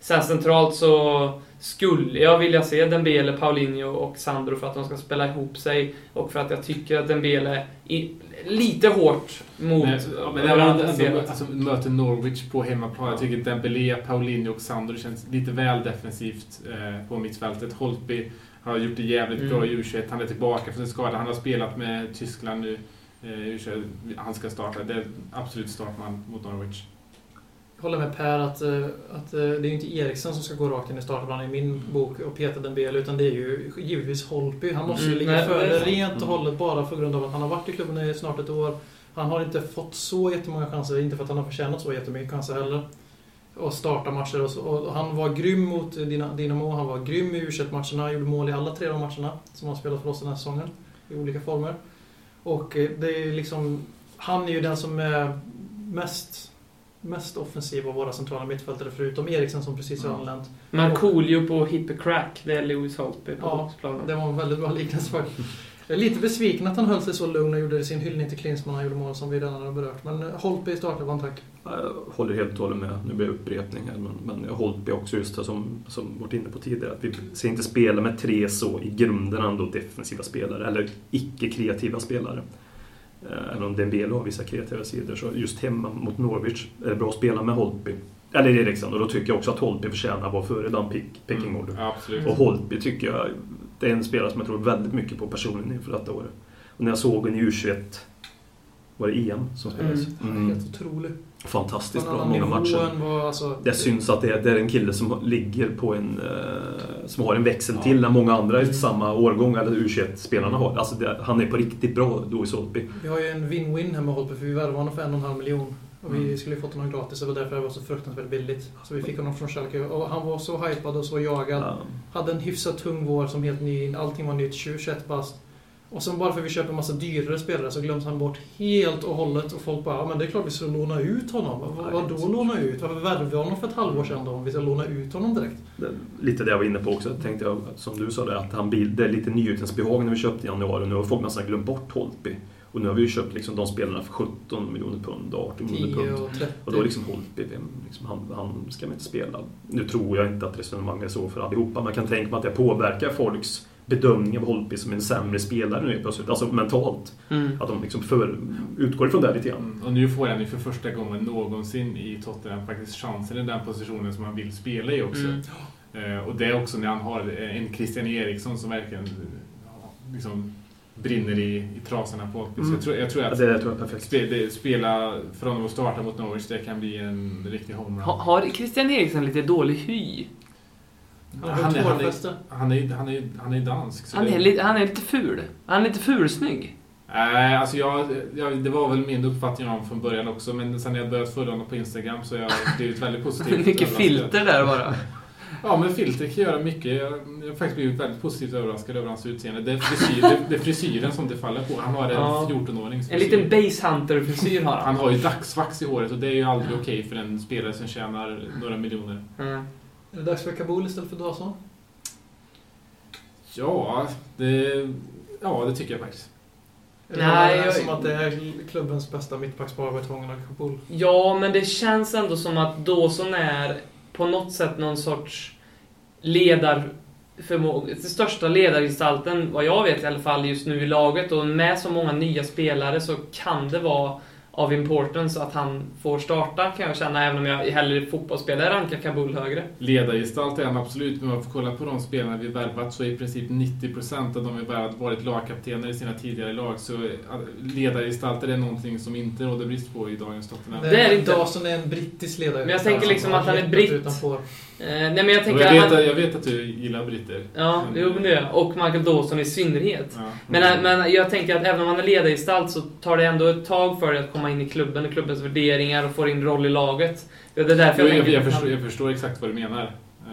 Sen centralt så skulle jag vilja se Dembele, Paulinho och Sandro för att de ska spela ihop sig och för att jag tycker att Dembele är lite hårt mot Men, men ändå, ut. alltså, möter Norwich på hemmaplan. Jag tycker Dembélé, Paulinho och Sandro känns lite väl defensivt eh, på mittfältet. Holtby har gjort det jävligt Mm. bra i U21. Han är tillbaka från sin skada. Han har spelat med Tyskland nu. Eh, i U21. Han ska starta. Det är absolut startman mot Norwich. Håller med Per att, eh, att eh, det är ju inte Eriksen som ska gå rakt in i startelvan i min bok och peta Dembele utan det är ju givetvis Holtby. Han måste ju Mm, ligga nej, före rent och hållet bara på grund av att han har varit i klubben i snart ett år. Han har inte fått så jättemånga chanser, inte för att han har förtjänat så jättemycket chanser heller. Och starta matcher och så. Och han var grym mot Dina- Dinamo, han var grym i u matcherna gjorde mål i alla tre de matcherna som han spelat för oss den här säsongen. I olika former. Och eh, det är liksom... Han är ju den som är mest, mest offensiv av våra centrala mittfältare förutom Eriksen som precis har anlänt. Markoolio på Hippie Crack, det är Lewis Holtby på Ja. Det var en väldigt bra liknelse faktiskt. Jag är lite besviken att han höll sig så lugn och gjorde sin hyllning till Klinsmann han gjorde mål som vi redan har berört. Men eh, Holtby i startelvan, tack. Jag håller helt och hållet med. Nu blir det upprepning här, men, men jag har hållit med också just det som, som varit inne på tidigare. Att vi ska inte spela med tre så i grunden ändå defensiva spelare, eller icke-kreativa spelare. Eh, Även om Dembele har vissa kreativa sidor, så just hemma mot Norwich är det bra att spela med Holtby. Eller Eriksen, och då tycker jag också att Holtby förtjänar att vara före Dan Pick, Pekingmode. Ja, absolut. Och Holtby tycker jag, det är en spelare som jag tror väldigt mycket på personligen inför detta året. Och när jag såg den i U21, var det EM som spelades? Är Mm. helt otrolig. Fantastiskt bra, många matcher. vad, alltså, Det syns att det är, det är en kille som ligger på en... Eh, som har en växel Ja. till än många andra i samma årgång, eller U21-spelarna har. Alltså det, han är på riktigt bra, Louis Holtby. Vi har ju en win-win här med Holtby för vi värvade honom för en och en halv miljon. Och vi Mm. skulle ju fått honom gratis, det var därför det var så fruktansvärt billigt. Så vi fick honom från Schalke och han var så hypad och så jagad. Ja. Hade en hyfsat tung vår som helt ny, allting var nytt, 21 bast. Och sen bara för att vi köper en massa dyrare spelare så glöms han bort helt och hållet och folk bara ja men det är klart vi ska låna ut honom. Vad, vad då låna ut? Varför värvade vi honom för ett halvår sedan då om vi ska låna ut honom direkt? Det, lite det jag var inne på också, tänkte jag, som du sa där, att han, det är lite nyhetens-behag när vi köpte i januari. Nu har folk nästan glömt bort Holtby. Och nu har vi ju köpt liksom de spelarna för 17 miljoner pund, 18 miljoner 10 pund. och 30. Och då är liksom Holtby, vem, liksom, han, han ska man inte spela. Nu tror jag inte att resonemanget är så för allihopa, man kan tänka mig att det påverkar folks bedömning av Holtby som en sämre spelare nu plötsligt. Alltså mentalt. Mm. Att de liksom för, utgår ifrån det lite grann. Mm, Och nu får han ju för första gången någonsin i Tottenham faktiskt chansen i den positionen som han vill spela i också. Mm. Eh, och det är också när han har en Christian Eriksson som verkligen ja, liksom brinner i, i trasorna på Holtby. Så Mm. jag tror, jag tror Ja, att det tror jag är perfekt. spe, det, spela för honom att starta mot Norwich, det kan bli en riktig homerun. Ha, har Christian Eriksen lite dålig hy? Han är- han är-. Han är, han är, han är dansk. så Han är, lite, han är lite ful. Han är lite fulsnygg. Nej, alltså jag, jag, det var väl min uppfattning om från början också, men sen när jag börjat följa honom på Instagram så har jag blivit väldigt positivt Mycket filter där bara. Ja, men filter kan göra mycket. Jag, jag har faktiskt blivit väldigt positivt överraskad över hans utseende. Det är, frisyr, det, det är frisyren som det faller på. Han har en Ja. 14-årings En liten base hunter-frisyr har Han han. har ju dagsvax i håret och det är ju aldrig okej för en spelare som tjänar några miljoner. Mm. Är det dags för Kabul istället för Dawson? Ja, det, ja, det tycker jag faktiskt. Eller Nej, är det som att det är klubbens bästa mittbackspar att ha Kabul? Ja, men det känns ändå som att Dawson är på något sätt någon sorts ledarförmåga. Den största ledargestalten, vad jag vet i alla fall, just nu i laget. Och med så många nya spelare så kan det vara av importance att han får starta, kan jag känna, även om jag hellre fotbollsspelare rankar Kabul högre. Ledargestalt är han absolut, men om man får kolla på de spelarna vi värvat så är i princip 90% av de vi värvat varit lagkaptener i sina tidigare lag. Så ledargestalter är någonting som inte råder brist på i dagens Tottenham. Det är inte- Dawson är en brittisk ledare. Men jag tänker liksom att han är britt. Utanpå. Eh, nej men jag tänker jag, vet, han... att- jag vet att du gillar britter. Ja, jo men det gör jag. Och Michael Dawson i synnerhet. Ja. Men, men jag tänker att även om han är ledargestalt så tar det ändå ett tag för dig att komma in i klubben och klubbens värderingar och få din roll i laget. Det är därför Jo, jag, jag, tänker... jag, förstår, jag förstår exakt vad du menar. Eh,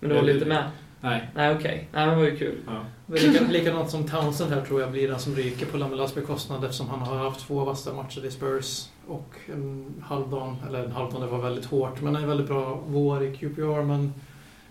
Men du håller inte med? Nej. Nej, okej. Nej, men det var ju kul. Ja. Det är likadant som Townsend här tror jag blir den som ryker på Lamelas bekostnad eftersom han har haft två vassa matcher i Spurs och en halvdan, eller en halvdan det var väldigt hårt, men en väldigt bra vår i QPR men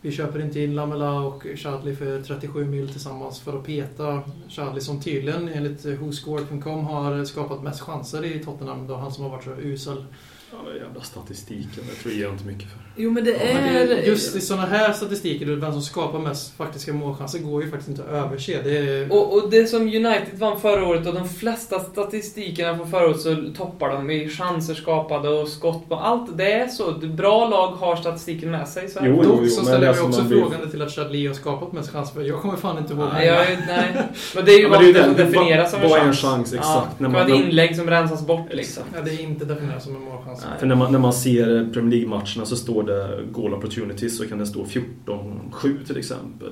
vi köper inte in Lamela och Chadli för 37 mil tillsammans för att peta Chadli som tydligen enligt who'score.com har skapat mest chanser i Tottenham. Då han som har varit så usel. Ja, den jävla statistiken, det tror jag inte mycket för. Jo men det Ja, men är... det, just i sådana här statistiker, vem som skapar mest faktiska målchanser, går ju faktiskt inte att överse. Det är, Och, och det som United vann förra året och de flesta statistikerna från förra året så toppar de i chanser skapade och skott på allt. Det är så. Bra lag har statistiken med sig. Så är. Jo, jo, Dock jo, så men ställer jag också blir- frågande till att Chadli har skapat mest chanser. Jag kommer fan inte ihåg. Nej, jag, nej. Men det är ju Ja, vad det är som definieras som en Vad är en chans. chans, exakt. Ja, När det man- ett inlägg som rensas bort liksom. Ja, det är inte definierat som en målchans. För när man, när man ser Premier League-matcherna så står det goal opportunities så kan det stå 14-7 till exempel.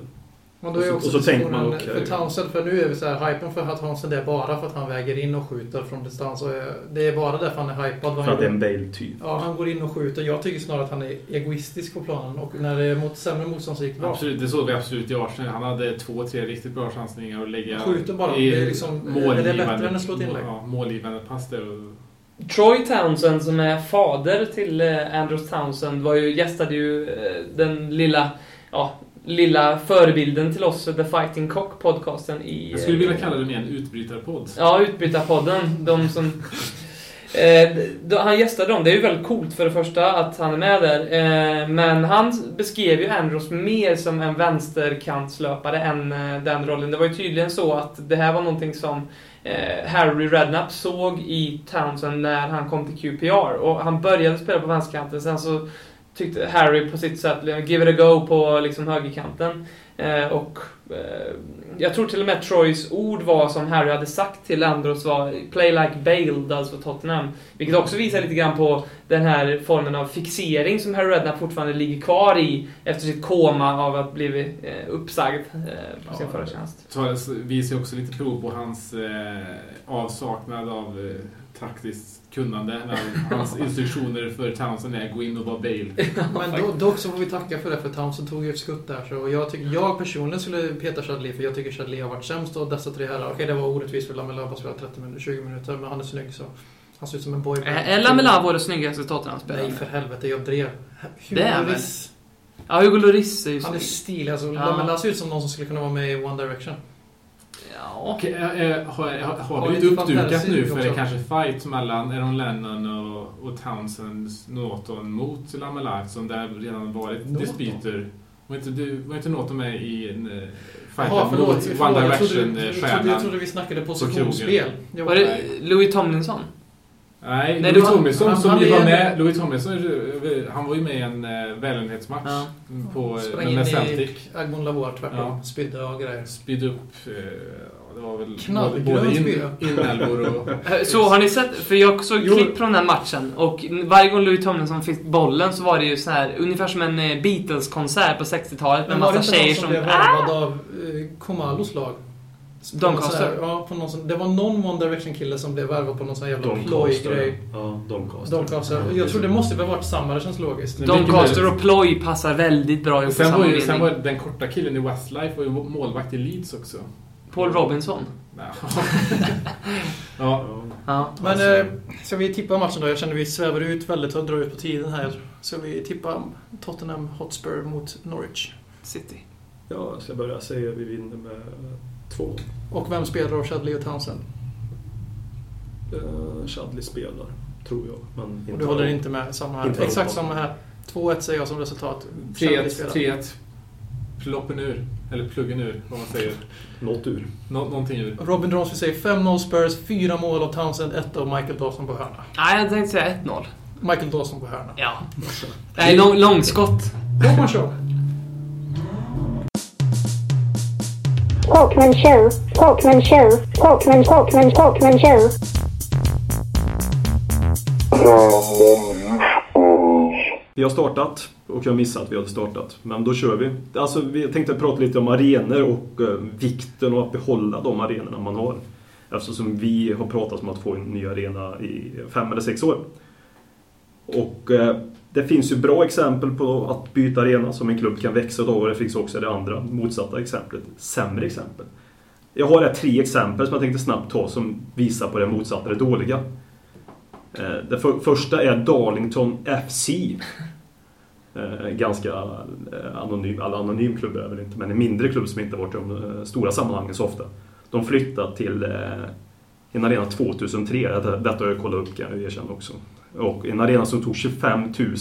Men då är Och så- också och så tänker man, okej. för Townsend, för nu är vi så här, hypen för att Townsend är bara för att han väger in och skjuter från distans. Och eh, det är bara därför han är hypad. För att det är en Bale-typ. Ja, han går in och skjuter. Jag tycker snarare att han är egoistisk på planen och när det är mot sämre motstånd så gick det bra. Absolut, det såg vi absolut i Arsenal. Han hade två, tre riktigt bra chansningar att lägga Skjuter bara. i Det är liksom- målgivande- är det bättre än att slå ett inlägg? Ja, målgivande pass där. Och, Troy Townsend som är fader till eh, Andrews Townsend var ju, gästade ju eh, den lilla, ja, lilla förebilden till oss, The Fighting Cock podcasten i... jag skulle vilja eh, kalla mer en utbrytarpodd. Ja, Utbytarpodden. De som... Eh, då, han gästade dem. Det är ju väldigt coolt för det första att han är med där. Eh, men han beskrev ju Andros mer som en vänsterkantslöpare än eh, den rollen. Det var ju tydligen så att det här var någonting som eh, Harry Redknapp såg i Townsend när han kom till QPR. Och han började spela på vänsterkanten, sen så tyckte Harry på sitt sätt, give it a go på liksom högerkanten. Eh, och eh, jag tror till och med Troys ord var som Harry hade sagt till Andros var Play like Bale, alltså Tottenham. Vilket också visar lite grann på den här formen av fixering som Harry Redknapp fortfarande ligger kvar i efter sitt koma av att blivit eh, uppsagd eh, på sin Ja, förra tjänst. Så visar också lite prov på hans eh, avsaknad av eh, taktiskt kunnande. När hans instruktioner för Townsend är gå in och vara Bale. Men då, dock så får vi tacka för det, för Townsend tog ju ett skutt där. Så jag, tycker, jag personligen skulle peta Chadli, för jag tycker Chadli har varit sämst av dessa tre herrar. Okej, det var orättvist för Lamela bara spelat 30 minuter, 20 minuter, men han är snygg så. Han ser ut som en boy. Är är Lamela vår snyggaste Tottenham-spelare? Nej, för helvete, jag drev. Det väl? Lloris, Ja, Hugo Lloris är ju Han är snygg. stilig. Alltså, Ja. Lamela ser ut som någon som skulle kunna vara med i One Direction. Ja. Och, eh, eh, har, har, har lite inte uppdukat nu för det kanske fight mellan Aaron Lennon och, och Townsends Norton mot Lamela som det redan varit Norton? dispyter. Var inte, du, var inte Norton med i en Jaha, fight förlåt. mot förlåt One jag, trodde, jag, Direction-stjärnan? jag trodde vi snackade positionsspel. Jag Var det Louis Tomlinson? Nej, Nej, Louis han- som ju var med. Louis Tomlinson, eh, han var ju med i en uh, välgörenhetsmatch Ja. på, eh, Sprang med in i Celtic. Agbon Lavoie tvärtom. Ja. Spydde och grejer. Spydde upp, eh, det var väl Knallgrön både in, inälvor och... Eh, Så har ni sett, för jag såg Jo. klipp från den här matchen och varje gång Louis Tomlinson fick bollen så var det ju så här ungefär som en eh, Beatles-konsert på 60-talet med Men var det massa inte tjejer som som... blev Ah! värvad av eh, Komalos lag? Doncaster? Ja, på någon sån, det var någon One Direction-kille som blev värvad på någon sån jävla ploj-grej. Ja, Doncaster. Doncaster. Jag tror det måste väl varit samma, det känns logiskt. Doncaster och Ploy passar väldigt bra ihop i Sen var, ju, sen var den korta killen i Westlife var ju målvakt i Leeds också. Paul Robinson. Ja. ja. Men eh, ska vi tippa matchen då? Jag känner vi svävar ut väldigt och drar ut på tiden här. Ska vi tippa Tottenham Hotspur mot Norwich? City. Ja, jag ska börja säga att vi vinner med två. Och vem spelar av Chadley och Townsend? Uh, Chadley spelar, tror jag. Men Och du håller inte med samma här? Inte Exakt samma här. 2-1 säger jag som resultat. Chadley 3-1, spelar. 3-1. Ploppen ur. Eller pluggen ur, vad man säger. Något ur. Nå någonting ur. Robin Dronsby säger 5-0 Spurs, 4 mål av Townsend, 1 av Michael Dawson på hörna. Nej, jag tänkte säga 1-0. Michael Dawson på hörna. Ja. Nej, lång, långskott. Då man Talkman Show, Talkman Show, Talkman, Talkman, Talkman Show. Vi har startat och jag missade att vi hade startat. Men då kör vi. Alltså, vi tänkte prata lite om arenor och eh, vikten av att behålla de arenorna man har. Eftersom vi har pratat om att få en ny arena i fem eller sex år. Och eh, det finns ju bra exempel på att byta arena som en klubb kan växa av och det finns också det andra motsatta exemplet, sämre exempel. Jag har här tre exempel som jag tänkte snabbt ta som visar på det motsatta, det dåliga. Eh, det för, första är Darlington FC. Eh, ganska eh, anonym, alla anonym klubb är det väl inte, men en mindre klubb som inte varit i de stora sammanhangen så ofta. De flyttade till en arena 2003, detta, detta har jag kollat upp kan jag erkänna också. Och en arena som tog 25 000.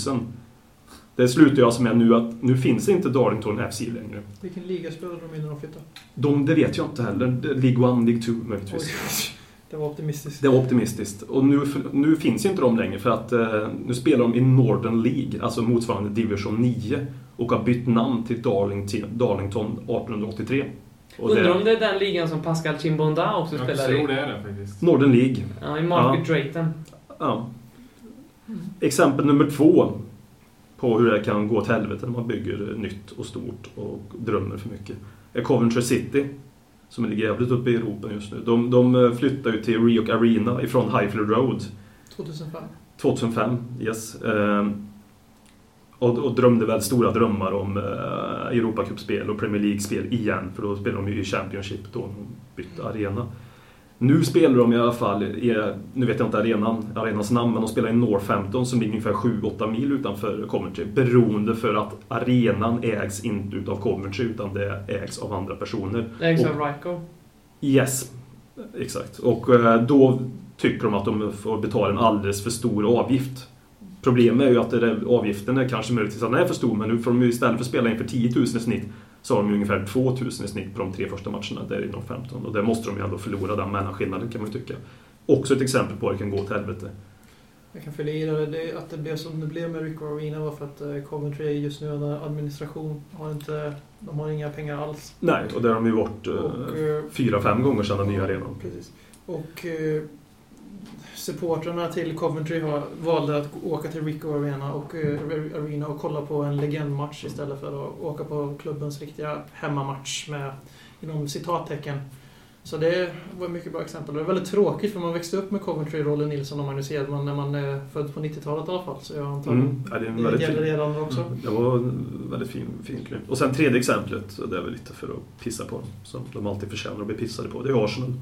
Det slutar jag alltså med nu att nu finns inte Darlington FC längre. Vilken liga spelade de i när de flyttade? De, det vet jag inte heller. League 1, League 2 möjligtvis. Oj, det var optimistiskt. Det var optimistiskt. Och nu, nu finns inte de längre för att eh, nu spelar de i Northern League, alltså motsvarande division 9. Och har bytt namn till Darlington, Darlington 1883. Och Undrar det, om det är den ligan som Pascal Chimbonda också Jag spelar tror i? det är det faktiskt. Northern League. Ja, i Market Drayton. Ja. Exempel nummer två på hur det kan gå åt helvete när man bygger nytt och stort och drömmer för mycket är Coventry City som ligger jävligt uppe i Europa just nu. De, de flyttar ju till Rio Arena ifrån Highfield Road 2005. 2005, yes. Ehm, och, och drömde väl stora drömmar om eh, Europacupspel och Premier League-spel igen, för då spelar de ju i Championship då, de bytte arena. Nu spelar de i alla fall, i, nu vet jag inte arenan, arenans namn, men de spelar i Northampton som ligger ungefär 7-8 mil utanför Coventry. Beroende för att arenan ägs inte utav Coventry, utan det ägs av andra personer. Det ägs av Ryko. Yes, exakt. Och eh, då tycker de att de får betala en alldeles för stor avgift. Problemet är ju att avgiften är kanske möjligtvis att den är för stor, men nu får de ju istället för att spela in för 10 000 i snitt så har de ju ungefär 2 000 i snitt på de tre första matcherna där i 15 och där måste de ju ändå förlora den mellanskillnaden kan man ju tycka. Också ett exempel på att det kan gå åt helvete. Jag kan fylla i det, det att det blev som det blev med Rico Arena var för att eh, Coventry just nu under administration har inte, de har inga pengar alls. Nej, och där har de ju varit eh, eh, fyra, fem gånger sedan den nya arenan. Precis. Och supportrarna till Coventry har, valde att åka till Rico Arena och, eh, Arena och kolla på en legendmatch istället för att åka på klubbens riktiga hemmamatch med inom citattecken. Så det var ett mycket bra exempel. Det är väldigt tråkigt för man växte upp med Coventry, Rolle Nilsson och Magnus Edman när man är född på 90-talet i alla fall. Så jag antar Mm. Ja, det är en det gäller redan också. Mm, Det var en väldigt fin, fin klubb. Och sen tredje exemplet, det är väl lite för att pissa på dem, som de alltid förtjänar att bli pissade på, det är Arsenal.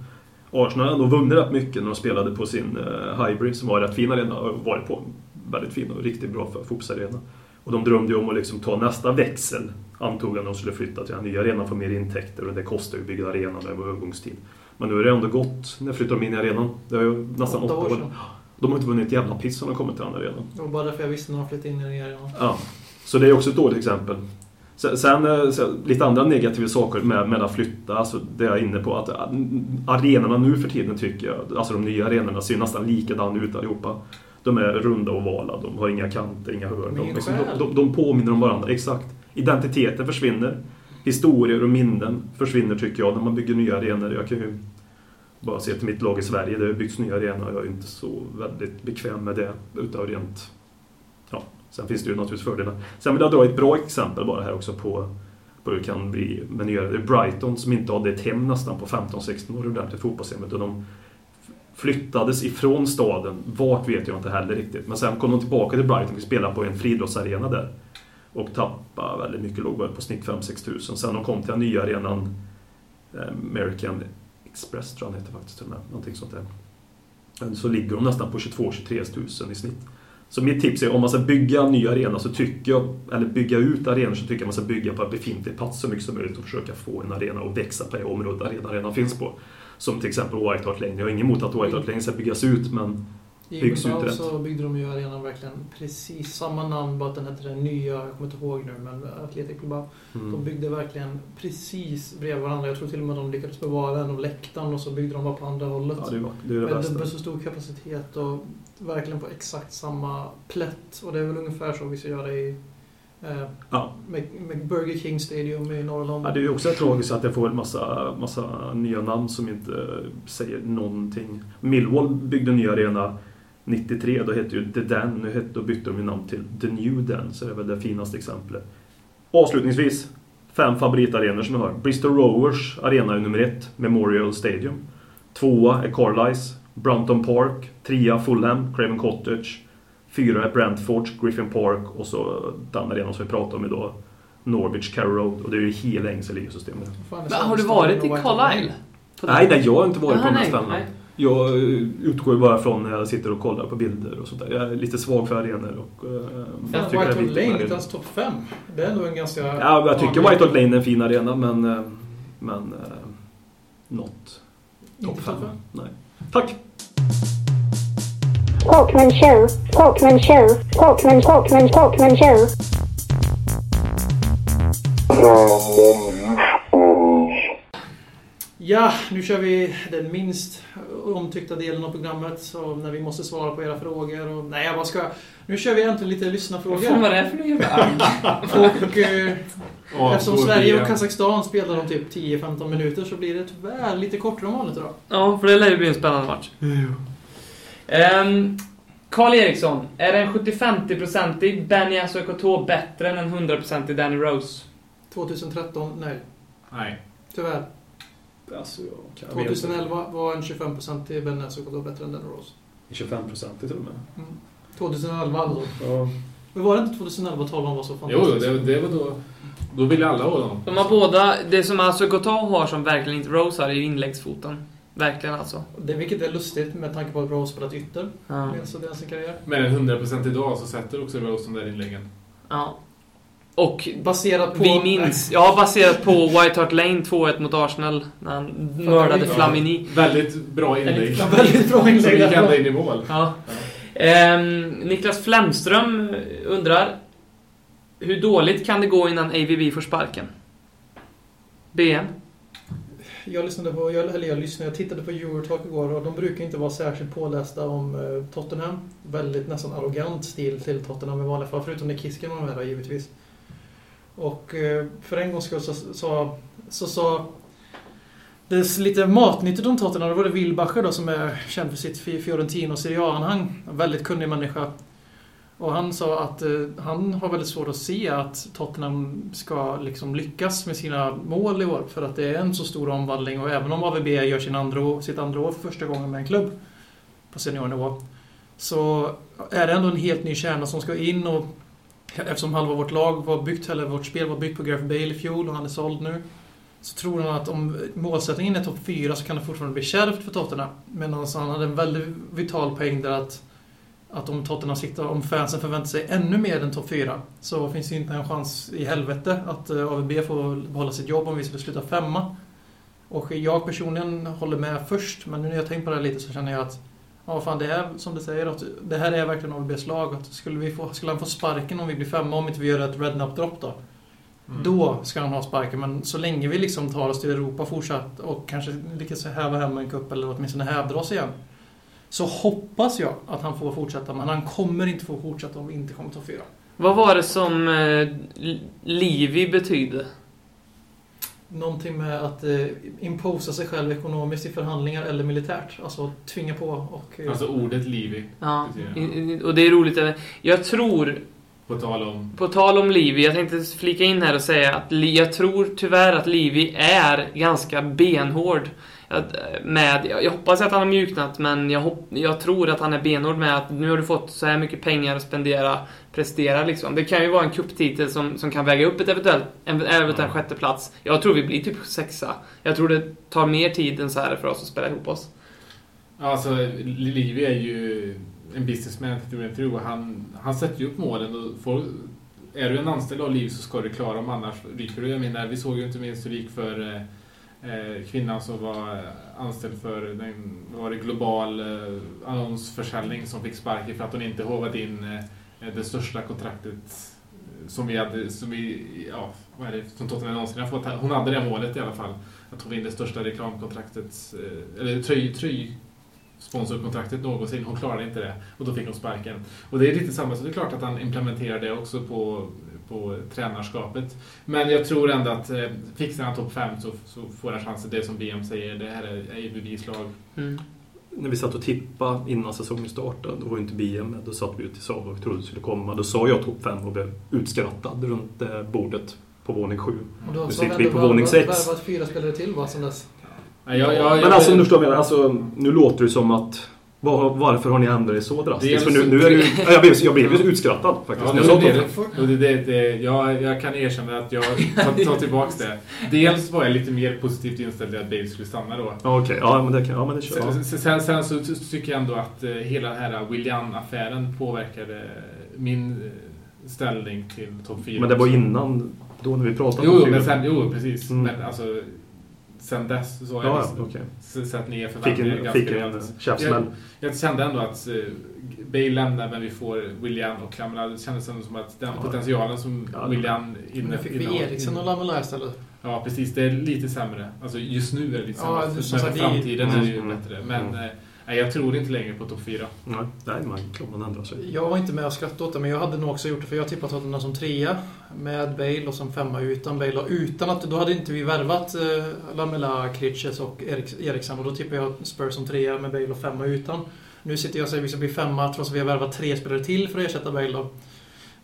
Arsenal har ändå vunnit rätt mycket när de spelade på sin uh, Highbury, som var rätt fin arena, och varit på väldigt fin och riktigt bra för fotbollsarena. Och de drömde ju om att liksom ta nästa växel, antog jag, när de skulle flytta till den nya arenan, få mer intäkter och det kostar ju att bygga arenan, det var övergångstid. Men nu har det ändå gått, när flyttar de in i arenan? Det har ju nästan Åtta år sedan. De har inte vunnit ett jävla piss som de kommit till den arenan. Det var bara därför jag visste när de flyttade in i den arenan. Ja, så det är också ett dåligt exempel. Sen, sen, eh, lite andra negativa saker med, med att flytta, alltså det jag är inne på, att eh, arenorna nu för tiden tycker jag, alltså de nya arenorna ser nästan likadana ut allihopa. De är runda och ovala, de har inga kanter, inga hörn. De, liksom, de, de, de påminner om varandra, exakt. Identiteten försvinner. Historier och minnen försvinner tycker jag när man bygger nya arenor. Jag kan ju bara se till mitt lag i Sverige, det har byggts nya arenor och jag är inte så väldigt bekväm med det utav rent sen finns det ju naturligtvis fördelar. Sen vill jag dra ett bra exempel bara här också på, på hur det kan bli med nya... Det är Brighton som inte hade ett hem nästan på 15-16 år ordentligt fotbollshemmet. Och de flyttades ifrån staden. Vart vet jag inte heller riktigt. Men sen kom de tillbaka till Brighton och spelade på en friidrottsarena där. Och tappade väldigt mycket, låg väl på snitt 5-6 tusen. Sen de kom till den nya arenan eh, American Express tror jag den heter faktiskt till och med. Någonting sånt där. Så ligger de nästan på 22-23 tusen i snitt. Så mitt tips är om man ska bygga en ny arena så tycker jag, eller bygga ut arenor så tycker jag man ska bygga på befintlig plats så mycket som möjligt och försöka få en arena att växa på det området arenan redan finns på. Som till exempel White Hart Lane. Jag har inget emot att White Hart Lane ska byggas ut men I Byggs ut rätt. så byggde de ju arenan verkligen precis samma namn, bara att den hette det nya, jag kommer inte ihåg nu, men Athletic Bilbao. De mm, byggde verkligen precis bredvid varandra. Jag tror till och med de lyckades bevara en av läktaren och så byggde de bara på andra hållet. ja, det ju- det är det Med dubbelt så stor kapacitet och verkligen på exakt samma plätt. Och det är väl ungefär så vi ska göra i eh, Ja. med, med Burger King Stadium i norra Ja, London. det är ju också tragiskt att det får en massa, massa nya namn som inte säger någonting. Millwall byggde en ny arena 93, då hette ju The Den, nu hette, då bytte de ju namn till The New Den, så det är väl det finaste exemplet. Avslutningsvis, fem favoritarenor som jag har. Bristol Rovers arena är nummer ett, Memorial Stadium. Tvåa är Carlisle, Brunton Park. Trea Fulham, Craven Cottage. Fyra är Brentford, Griffin Park och så den arenan som vi pratar om idag, Norwich Carrow Road. Och det är ju hela engelska ligasystemet. Har du varit i Carlisle? På Nej, nej, jag har inte varit på Jaha, de här nej, ställena. nej. jag utgår ju bara från när jag sitter och kollar på bilder och sånt där. Jag är lite svag för arenor och... Uh, Ja, White Hart Lane, inte ens topp 5. Det är ändå en ganska... Ja, jag tycker vanlig- White Hart Lane är en fin arena men... eh, Men... Uh, not topp Inte 5. topp fem. Nej. Tack! Talkman show. Talkman show. Talkman, Talkman, Talkman show. Ja, nu kör vi den minst omtyckta delen av programmet. Så när vi måste svara på era frågor. Och, nej, vad ska jag? Nu kör vi äntligen lite Vad lyssnarfrågor. fan var det för jävla agg? Och eh, eftersom Sverige och Kazakstan spelar om typ 10-15 minuter så blir det tyvärr lite kortare än vanligt idag. Ja, för det lär ju bli en spännande match. Ehm, Karl Eriksson, är en 70-50-procentig Benny Asokotå bättre än en 100-procentig Danny Rose? 2013, nej. Nej. Tyvärr. Alltså, jag kan 2011 var en 25% Ben Nesokotå bättre än Danny Rose. 25 procent till och med. 2011 alltså. Ja. Men var det inte 2011 12 han var så Jo, fantastisk? det, det var då... Då ville alla ha dem. De har båda, det som Asokotå har som verkligen inte Rose har är inläggsfoten. Verkligen alltså. Det, vilket är lustigt med tanke på att Rose spelat ytter. Ja. Så karriär. Men en 100% idag så sätter också Rose de där inläggen. ja. Och Baserat på... vi minns, ja baserat på White Hart Lane 2-1 mot Arsenal när han mördade Ja. Flamini. Väldigt bra inlägg. Ja, väldigt bra Som inlägg. gick ända in i mål. Ja. Ehm, Niklas Flemström undrar Hur dåligt kan det gå innan AVB får sparken? BM? Jag lyssnade på, jag, eller jag lyssnade, jag tittade på Eurotalk igår och de brukar inte vara särskilt pålästa om eh, Tottenham. Väldigt nästan arrogant stil till Tottenham i vanliga fall, förutom när Kisken var med där givetvis. Och eh, för en gångs skull så sa så, sa det är lite matnyttigt om Tottenham. Då var det Wilbacher då som är känd för sitt Fiorentino Serie A-anhang. Väldigt kunnig människa. Och han sa att eh, han har väldigt svårt att se att Tottenham ska liksom lyckas med sina mål i år. För att det är en så stor omvandling och även om AVB gör sin andra, sitt andra år för första gången med en klubb på seniornivå. Så är det ändå en helt ny kärna som ska in och eftersom halva vårt lag var byggt, eller vårt spel var byggt på Gareth Bale i fjol och han är såld nu. Så tror han att om målsättningen är topp 4 så kan det fortfarande bli kärvt för Tottenham. Medan han hade en väldigt vital poäng där att att om Tottenham siktar, om fansen förväntar sig ännu mer än topp 4 så finns det inte en chans i helvete att eh, AVB får behålla sitt jobb om vi skulle sluta femma. Och jag personligen håller med först, men nu när jag tänkt på det här lite så känner jag att Ja, fan det är som du säger, att det här är verkligen AVBs lag. Att skulle, vi få, skulle han få sparken om vi blir femma, om inte vi gör ett rednap-dropp då? Mm. Då ska han ha sparken, men så länge vi liksom tar oss till Europa fortsatt och kanske lyckas häva hem en cup eller åtminstone hävda oss igen. Så hoppas jag att han får fortsätta, men han kommer inte få fortsätta om vi inte kommer topp fyra. Vad var det som eh, Livi betydde? Någonting med att eh, imposa sig själv ekonomiskt i förhandlingar eller militärt. Alltså tvinga på och... Eh, Alltså ordet Livi. Ja, och det är roligt. Jag tror, På tal om... på tal om Livi, jag tänkte flika in här och säga att jag tror tyvärr att Livi är ganska benhård. Med, jag hoppas att han har mjuknat, men jag, hopp, jag tror att han är benhård med att nu har du fått så här mycket pengar att spendera, prestera liksom. Det kan ju vara en kupptitel som, som kan väga upp ett eventuellt, en eventuell Ja. sjätte plats. Jag tror vi blir typ sexa. Jag tror det tar mer tid än så här för oss att spela ihop oss. Alltså, Livi är ju en businessman through och han, han sätter ju upp målen och får, är du en anställd av Liv så ska du klara dem annars ryker du. Jag menar, vi såg ju inte minst hur det gick för eh, Eh, kvinnan som var eh, anställd för den, var det global eh, annonsförsäljning som fick sparken för att hon inte håvat in det största kontraktet som vi hade, som vi, ja, vad är det, som Tottenham någonsin har fått. Hon hade det målet i alla fall. Att hon vinner det största reklamkontraktet, eller tröj, tröj sponsorkontraktet någonsin. Hon klarade inte det och då fick hon sparken. Och det är lite samma, så det är klart att han implementerar det också på, på tränarskapet. Men jag tror ändå att eh, fixar han topp 5 så, så får han chansen. Det som BM säger, det här är, är bevislag. Mm. När vi satt och tippade innan säsongen startade, då var ju inte BM med. Då satt vi ute i Sava och trodde det skulle komma. Då sa jag topp 5 och blev utskrattad runt eh, bordet på våning 7. och då Nu så sitter har vi på våning värvat- sex. Värvat fyra spelare till va, sen dess. Ja, jag, jag, Men alltså, nu förstår jag alltså, nu låter det som att Var, varför har ni ändrat er så drastiskt? För nu, nu är det jag blev, jag blev utskrattad faktiskt. Ja, jag det. det. Det, det, jag, jag kan erkänna att jag tar, tar tillbaks det. Dels var jag lite mer positivt inställd till att Bale skulle stanna då. Okej, ja men det kan ja, men det kör jag. Sen, sen, sen så ty- tycker jag ändå att eh, hela den här William-affären påverkade min eh, ställning till topp 4. Men det var innan, då när vi pratade Jo, om jo, fyra. men sen, jo precis. Mm. Men alltså, sen dess så har jag Ja, liksom ja, okej. s- satt ner Fick förväntningarna en, ganska fick en käftsmäll. Jag kände ändå att eh, Bale lämnar men vi får William och Lamela. Det kändes ändå som att den Ja. potentialen som Ja. William Nu inne, fick vi Eriksson och Lamela istället. Ja, precis. Det är lite sämre. Alltså just nu är det lite Ja, sämre. det- För- som men för sagt, vi- framtiden är det ju Mm. bättre. Men Mm. Nej, jag tror inte längre på topp 4. Nej, nej man, klart man ändrar sig. Jag var inte med och skrattade åt det, men jag hade nog också gjort det för jag tippade Tottenham som trea med Bale och som femma utan Bale. Och utan att, då hade inte vi värvat eh, Lamela, Kritches och Erik, Eriksson och då tippade jag Spurs som trea med Bale och femma utan. Nu sitter jag och säger att vi ska bli femma trots att vi har värvat tre spelare till för att ersätta Bale då.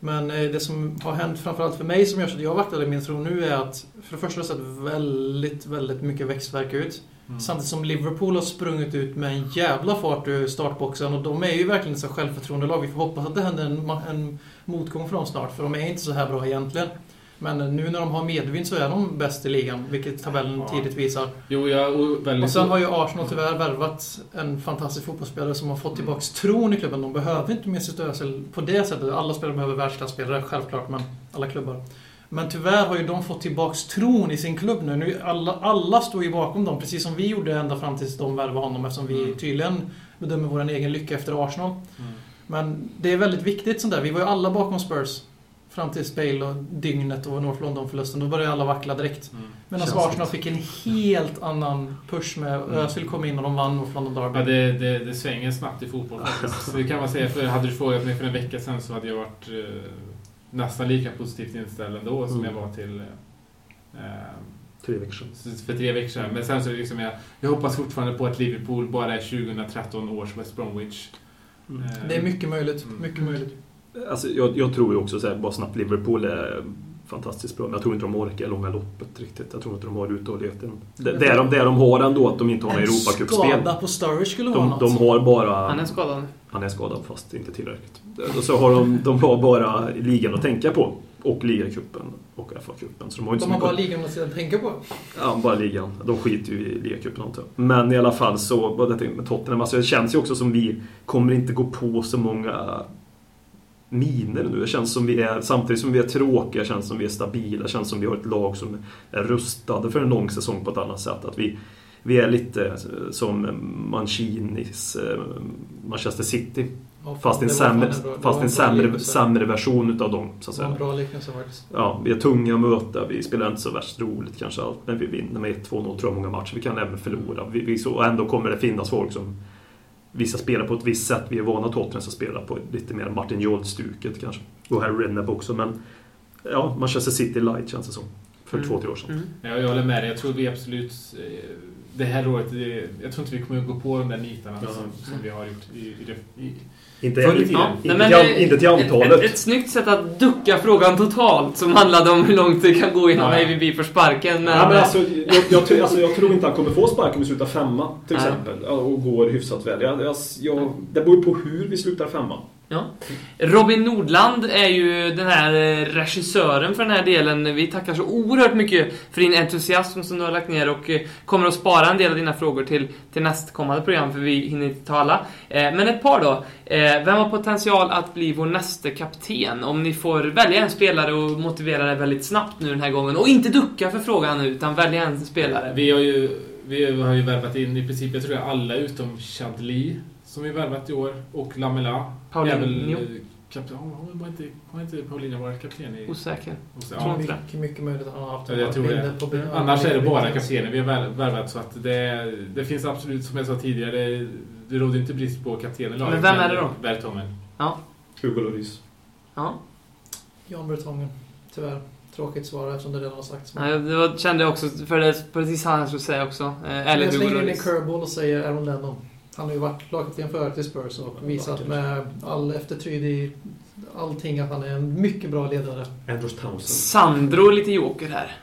Men eh, det som har hänt framförallt för mig som gör så att jag vaktar i min tro nu är att för det första har det sett väldigt, väldigt mycket växtverk ut. Mm. Samtidigt som Liverpool har sprungit ut med en jävla fart ur startboxen och de är ju verkligen så självförtroende-lag. Vi får hoppas att det händer en, en motgång för dem snart, för de är inte så här bra egentligen. Men nu när de har medvind så är de bäst i ligan, vilket tabellen Ja. tidigt visar. Jo, jag och väldigt... Och sen har ju Arsenal tyvärr värvat en fantastisk fotbollsspelare som har fått tillbaks tron i klubben. De behöver inte Mesut Özil på det sättet. Alla spelare behöver världsklasspelare, självklart, men alla klubbar. Men tyvärr har ju de fått tillbaks tron i sin klubb nu. nu alla, alla står ju bakom dem, precis som vi gjorde ända fram tills de värvade honom eftersom vi Mm. tydligen bedömer vår egen lycka efter Arsenal. Mm. Men det är väldigt viktigt sånt där. Vi var ju alla bakom Spurs. Fram till Bale och dygnet och North London-förlusten. Då började alla vackla direkt. Mm. Medan Känns Arsenal fick en helt annan push med Özil kom in och de vann North London Derby. Ja, det, det, det svänger snabbt i fotboll faktiskt. Så det kan man säga. För hade du frågat mig för en vecka sedan så hade jag varit eh, nästan lika positivt inställd ändå som Mm. jag var till eh, Tre veckor sedan. för tre veckor sedan. Men sen så är det liksom jag, jag hoppas fortfarande på att Liverpool bara är 2013 års West Bromwich. Mm. Eh, Det är mycket möjligt. Mm. Mycket möjligt. Alltså, jag, jag tror ju också så här, bara snabbt, Liverpool är fantastiskt bra. Men jag tror inte de orkar långa loppet riktigt. Jag tror inte de har uthålligheten. Det, det, är de, det de har ändå, att de inte har En Europacupspel. skada på Sturridge skulle vara De, något. de har bara... Han är skadad. Han är skadad fast inte tillräckligt. Och så har de, de har bara ligan att tänka på. Och ligacupen och FA-cupen. Så de har inte De har bara ligan att sedan tänka på. Ja, bara ligan. De skiter ju i ligacupen antar jag. Men i alla fall så, vad detta med Tottenham, alltså det känns ju också som vi kommer inte gå på så många miner nu. Det känns som vi är, samtidigt som vi är tråkiga, känns som vi är stabila, känns som vi har ett lag som är rustade för en lång säsong på ett annat sätt. Att vi, vi är lite eh, som Mancinis eh, Manchester City. Ja, Fast en sämre, bra- fast en sämre, sämre version utav dem, så att Det var en säga. bra liknelse faktiskt. Ja, vi är tunga att möta, vi spelar inte så värst roligt kanske allt, men vi vinner med 1-2-0 tror jag många matcher. Vi kan även förlora. Vi, vi, så, och ändå kommer det finnas folk som Vissa spelar på ett visst sätt. Vi är vana Tottenham som spelar på lite mer Martin Jolt-stuket kanske. Och Harry Redknapp också, men ja, Manchester City light känns det som. För Mm. två, tre år sedan. Mm. Ja, jag håller med dig. Jag tror vi absolut... eh, Det här året, jag tror inte vi kommer att gå på de där nitarna Ja. som, som vi har gjort i, i, i, Inte, Förr i inte, Nej, men till, inte till Ett, antalet. ett, ett snyggt sätt att ducka frågan totalt som handlade om hur långt det kan gå innan Ja, ja. AVB får sparken. Men, Ja, men alltså, jag, jag, tror- alltså, jag tror inte han kommer få sparken om vi slutar femma till Nej. exempel. Ja, Och går hyfsat väl. Jag, jag, jag, det beror på hur vi slutar femma. Ja. Robin Nordland är ju den här eh, regissören för den här delen. Vi tackar så oerhört mycket för din entusiasm som du har lagt ner och eh, kommer att spara en del av dina frågor till, till nästkommande program för vi hinner inte ta alla. Eh, men ett par då. Vem har potential att bli vår nästa kapten? Om ni får välja en spelare och motivera det väldigt snabbt nu den här gången. Och inte ducka för frågan nu, utan välja en spelare. Vi har ju, vi har ju värvat in i princip, jag tror jag alla utom Chantely som vi värvat i år och Lamela. Paulinho. Eh, kapten, har, har, inte, har inte Paulinho varit kapten i... Osäker. tror Ja. Mycket, mycket möjligt att han har haft Ja, jag tror det. på Annars är det bara kaptener vi har värvat så att det, det finns absolut, som jag sa tidigare, det, råder inte brist på kaptener. Men vem är det då? Vertongen. Hugo Lloris. Ja. Jan Bertongen. Tyvärr. Tråkigt svar eftersom det redan har sagts. Ja, det var, kände jag också, för det är precis han jag skulle säga också. Eh, Eller jag Hugo slänger in en Lloris. curveball och säger Aaron Lennon. Han har ju varit lagkapten förut i Spurs och visat med all eftertyd i allting att han är en mycket bra ledare. Andrews Townsend. Sandro är lite joker här.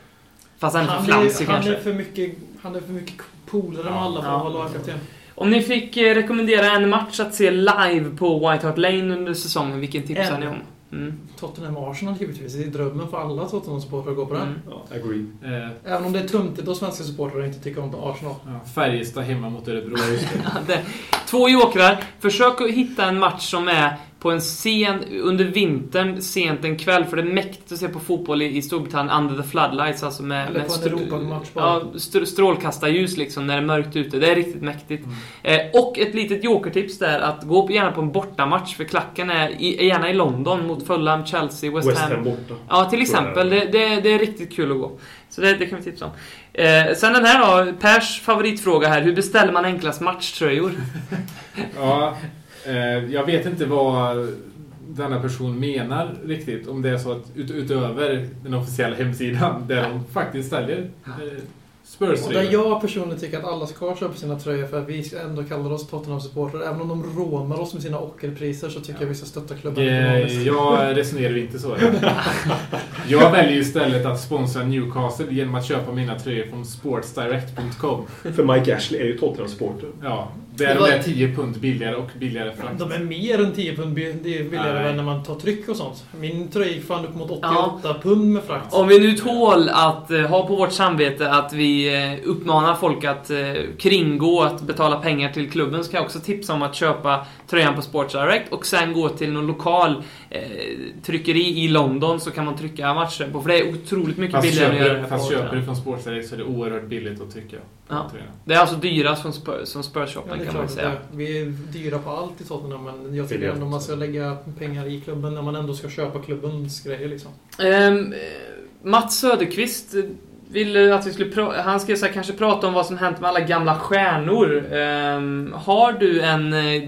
Fast han är Han för flamsig är, han kanske. är för mycket, han är för mycket polare med alla för Ja. att vara lagkapten. Om ni fick eh, rekommendera en match att se live på White Hart Lane under säsongen, vilken tipsar En. ni om? Mm. Tottenham-Arsenal givetvis. Det är drömmen för alla Tottenham-supportrar att gå på den. Mm. Ja, agree. Eh, Även om det är töntigt av svenska supportrar att inte tycka om Arsenal. ja, Färjestad hemma mot Örebro. Ja, det- Två jokrar. Försök att hitta en match som är på en sen, under vintern, sent en kväll. För det är mäktigt att se på fotboll i, i Storbritannien under the floodlights. Alltså med, Eller med på en str- Europamatch bara. Ja, str- strålkastarljus liksom när det är mörkt ute. Det är riktigt mäktigt. Mm. Eh, och ett litet jokertips där, att gå gärna på en bortamatch. För klacken är i, gärna i London mot Fulham, Chelsea, West, West Ham. Ham borta. Ja, till exempel. Det, det, det är riktigt kul att gå. Så det, det kan vi tipsa om. Eh, sen den här då, Pers favoritfråga här. Hur beställer man enklast matchtröjor? Ja, jag vet inte vad denna person menar riktigt. Om det är så att ut, utöver den officiella hemsidan där de faktiskt säljer eh, Och där jag personligen tycker att alla ska köpa sina tröjor för att vi ska ändå kallar oss Tottenham-supportrar. Även om de rånar oss med sina ockerpriser så tycker jag vi ska stötta klubben Eh, ekonomiskt. Jag resonerar ju inte så. Jag väljer istället att sponsra Newcastle genom att köpa mina tröjor från sportsdirect.com. För Mike Ashley är ju Tottenham-supporter. Ja, där de är 10 pund billigare och billigare frakt. De är mer än 10 pund bi- det är billigare Nej. än när man tar tryck och sånt. Min tröja gick fan upp mot 88 pund med frakt. Om vi nu tål att eh, ha på vårt samvete att vi eh, uppmanar folk att eh, kringgå att betala pengar till klubben så kan jag också tipsa om att köpa tröjan på Sports Direct och sen gå till någon lokal tryckeri i London så kan man trycka matcher på. För det är otroligt mycket Fast billigare än att göra köper, det fast köper du från Sports Direct så är det oerhört billigt att trycka Ja. Det är alltså dyrast som, Spurs, Ja, Spurs-shoppen är kan man säga. vi är dyra på allt i Tottenham men jag tycker ändå man ska lägga pengar i klubben när man ändå ska köpa klubbens grejer liksom. Eh, Mats Söderqvist eh, ville att vi skulle han ska så här, kanske prata om vad som hänt med alla gamla stjärnor. Ehm, har du en... eh,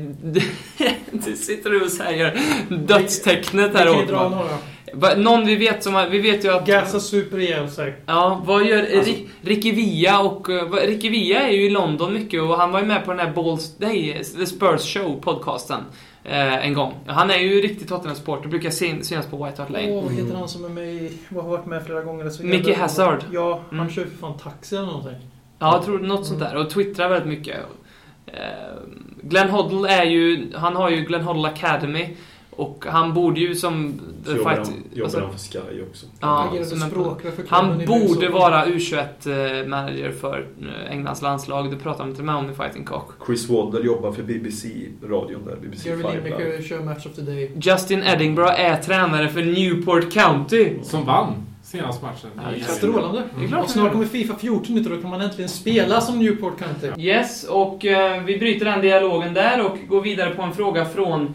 du sitter du och säger dödstecknet här åt dra mig. några. Va- Någon vi vet som har- Vi vet ju att... Gasa super ihjäl sig. Ja, vad gör Alltså- Ri- Ricky Villa och... eh, Ricky Villa är ju i London mycket och han var ju med på den här Balls... Nej, The Spurs Show podcasten. Eh, en gång. Han är ju riktigt Tottenham-supporter, brukar se- synas på White Hart Lane. Åh, vad heter han som är med i... Har varit med flera gånger? Så Mickey jävla- Hazard. Ja, han Mm. kör ju för fan taxi eller någonting. Ja, jag tror något sånt där. Och twittrar väldigt mycket. Eh, Glenn Hoddle är ju... Han har ju Glenn Hoddle Academy. Och han borde ju som... Så jobbar han, fight- jobbar alltså, han för Sky också. Ja, Han klubben han borde vara U21-manager för eh, Englands landslag. Det pratar de inte med om i Fighting Cock. Chris Waddle jobbar för BBC-radion där, BBC Gary 5 Lineker kör Match of the Day. Justin Edinburgh är tränare för Newport County. Som vann senast matchen. Ja, Strålande. Det är klart Och snart kommer Fifa 14 ut och då kan man äntligen spela som Newport County. Yes, och eh, vi bryter den dialogen där och går vidare på en fråga från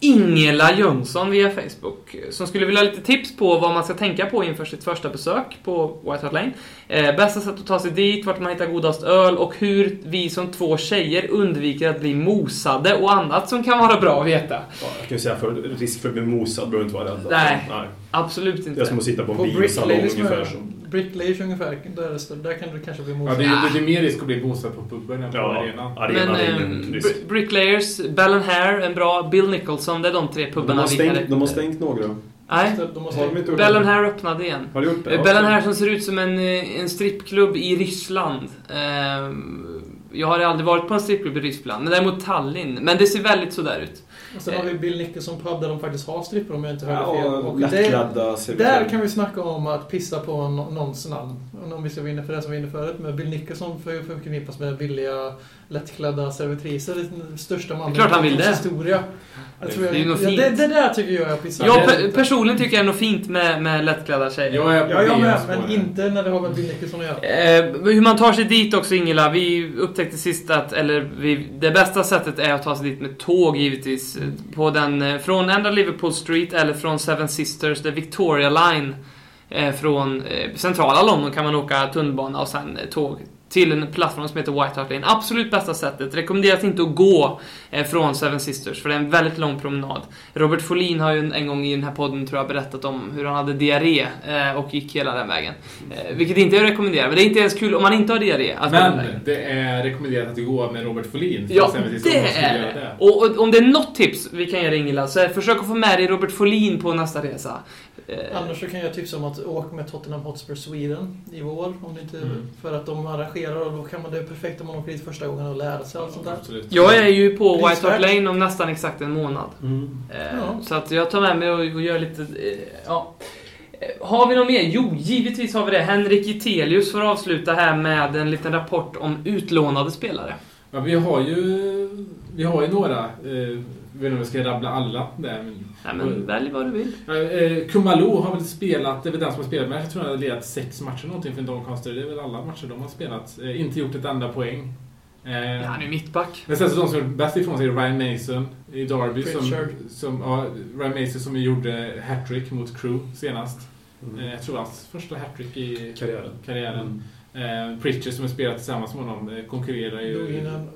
Ingela Jönsson via Facebook. eh, Som skulle vilja ha lite tips på vad man ska tänka på inför sitt första besök på White Hart Lane. Eh, bästa sätt att ta sig dit, vart man hittar godast öl och hur vi som två tjejer undviker att bli mosade och annat som kan vara bra att veta. Ja, jag kan ju säga för risk för att bli mosad behöver inte vara rädd. Nej. Nej. Absolut Det är inte. som att sitta på en På biosalong Bricklayers ungefär. Som, Bricklayers ungefär. Där, är det- där kan du kanske bli Ja, mosad. det, är, det är mer risk att bli boostad på puben än på ja, arenan. Men arenan eh, ingen risk. Br- Bricklayers, Bell and Hair, en bra, Bill Nicholson, det är de tre De pubarna har, vi kan stängt, de har stängt några. Nej, De Har de Bell and Hair öppnade igen. Har du gjort det? Eh, Ja, Bell and okej. Hair som ser ut som en, eh, en strippklubb i Ryssland. Jag har aldrig varit på en strippklubb i Ryssland, men däremot Tallinn. Men det ser väldigt sådär ut. Och sen har vi Bill Nicholson pub där de faktiskt har strippor om jag inte hörde fel. Ja, Och det, lättklädda där kan vi snacka om att pissa på nå- någons namn. Om vi ska vinna för det som vi var inne förut. Men Bill Nicholson för- för- förknippas med billiga, lättklädda servitriser. Den största mannen Det är klart han i vill det. historia. Jag tror jag, Det är något ja, fint. det, det där tycker jag är pissa. Jag pe- personligen tycker jag är något fint med, med lättklädda tjejer. Jag är på Ja, jag med. Men inte när det har med Bill Nicholson att göra. Eh, hur man tar sig dit också Ingela, vi upptäckte sist att, eller vi, det bästa sättet är att ta sig dit med tåg givetvis. På den, eh, från enda Liverpool Street eller från Seven Sisters, det Victoria Line. Eh, från eh, centrala London kan man åka tunnelbana och sen tåg till en plattform som heter White Hart Lane. Absolut bästa sättet. Rekommenderas inte att gå eh, från Seven Sisters, för det är en väldigt lång promenad. Robert Folin har ju en, gång i den här podden, tror jag, berättat om hur han hade diarré eh, och gick hela den vägen. Eh, vilket inte jag rekommenderar, men det är inte ens kul om man inte har diarré. att gå. Men det är rekommenderat att du går med Robert Folin. Ja, det är det. Och, och om det är något tips vi kan ge dig Ingela, så är försök att få med dig Robert Folin på nästa resa. Eh, Annars så kan jag tipsa om att åka med Tottenham Hotspur Sweden i vår. Om det inte, Mm. För att de arrangerar och då kan man, det är perfekt om man åker dit första gången och lär sig allt sånt där. Absolut. Jag är ju på White Hart. Lane om nästan exakt en månad. Mm. Eh, Ja. Så att jag tar med mig och, och gör lite... Eh, ja. Eh, Har vi något mer? Jo, givetvis har vi det. Henrik Itelius får avsluta här med en liten rapport om utlånade spelare. Ja, vi har ju, vi har ju några. Eh, jag vet inte om jag ska rabbla alla där. Men, Nej, men välj vad du vill. Ja, eh, Kumalo har väl spelat, det är väl den som har spelat, men jag tror han har ledat sex matcher någonting för Doncaster. Det är väl alla matcher de har spelat. Eh, inte gjort ett enda poäng. Eh, Ja, han är ju mittback. Men sen så de som gjort bäst ifrån sig är Ryan Mason i Derby. Som, Pritchard. som, ja, Ryan Mason som gjorde hattrick mot Crew senast. Mm. Eh, jag tror hans första hattrick i Karriären. karriären. Eh, Pritchard som har spelat tillsammans med honom eh, konkurrerar Drog in ju... en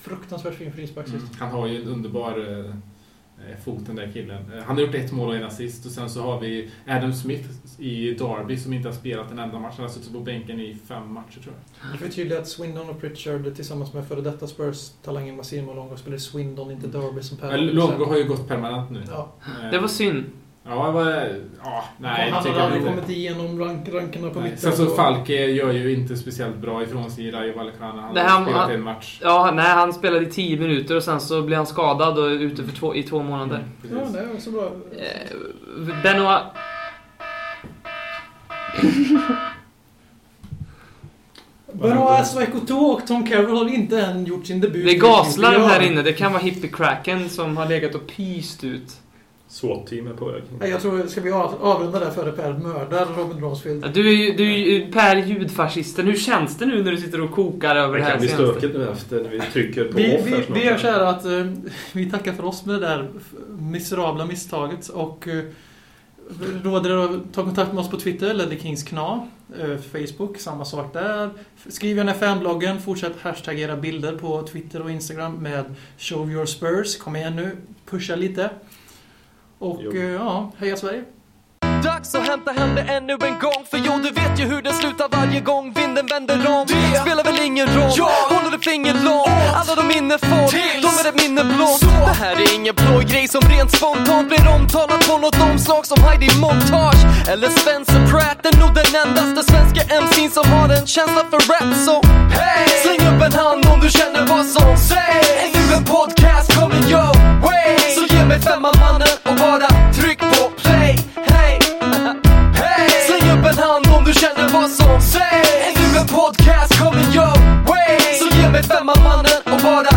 fruktansvärt fin frispark Mm, han har ju en underbar eh, eh, fot den där killen. Eh, han har gjort ett mål och en assist och sen så har vi Adam Smith i Derby som inte har spelat en enda match. Han har suttit på bänken i fem matcher tror jag. Det förtydligar att Swindon och Pritchard tillsammans med före detta Spurs-talangen Massimo Longo spelar Swindon, inte Derby som Per. Men Longo har ju gått permanent nu. Ja. Eh, Det var synd. Ja, det var... Ja, nej, han jag aldrig kommit igenom rank, rankerna på mitten. Sen så Falke gör ju inte speciellt bra ifrån sig i Rayo Vallecano. Han Nej, har han- spelat han- en match. Ja, nej, han spelade i 10 minuter och sen så blev han skadad och är ute för två, i två månader. Mm, Ja, det är så bra. Eh, Benoit... Benoit Svaikoto och Tom Carroll har inte än gjort sin debut. Det gaslar Ja. här inne. Det kan vara hippiecracken som har legat och pyst ut. SWAT-team är på väg. Nej, Jag tror, ska vi av- avrunda där före Per mördar Robin Rosfield? Ja, Du är ju, du är ju Per ljudfascisten. Hur känns det nu när du sitter och kokar över Det det här kan bli senaste? stökigt nu efter när vi trycker på Vi, off vi, vi gör så här att eh, vi tackar för oss med det där miserabla misstaget och eh, råder er att ta kontakt med oss på Twitter, Ledley Kings Kna, eh, Facebook, samma sak där. Skriv gärna fanbloggen, fortsätt hashtagera bilder på Twitter och Instagram med Show Your Spurs. Kom igen nu, pusha lite. Och eh, ja, heja Sverige! Dags att hämta hem det ännu en gång För jo, du vet ju hur det slutar varje gång vinden vänder om. Det spelar väl ingen roll, håller du finger långt Alla de minne får, de är ett minne blått Det här är ingen blå grej som rent spontant blir omtalat på något omslag som Heidi Montage Eller Spencer Pratt, är nog den endaste svenska MC'n som har en känsla för rap Så hey! släng upp en hand om du känner vad som sägs ner med femman mannen och bara tryck på play. Hey! hej Släng upp en hand om du känner vad som sägs. Är du en podcast kommer your way. Så ge mig femman mannen och bara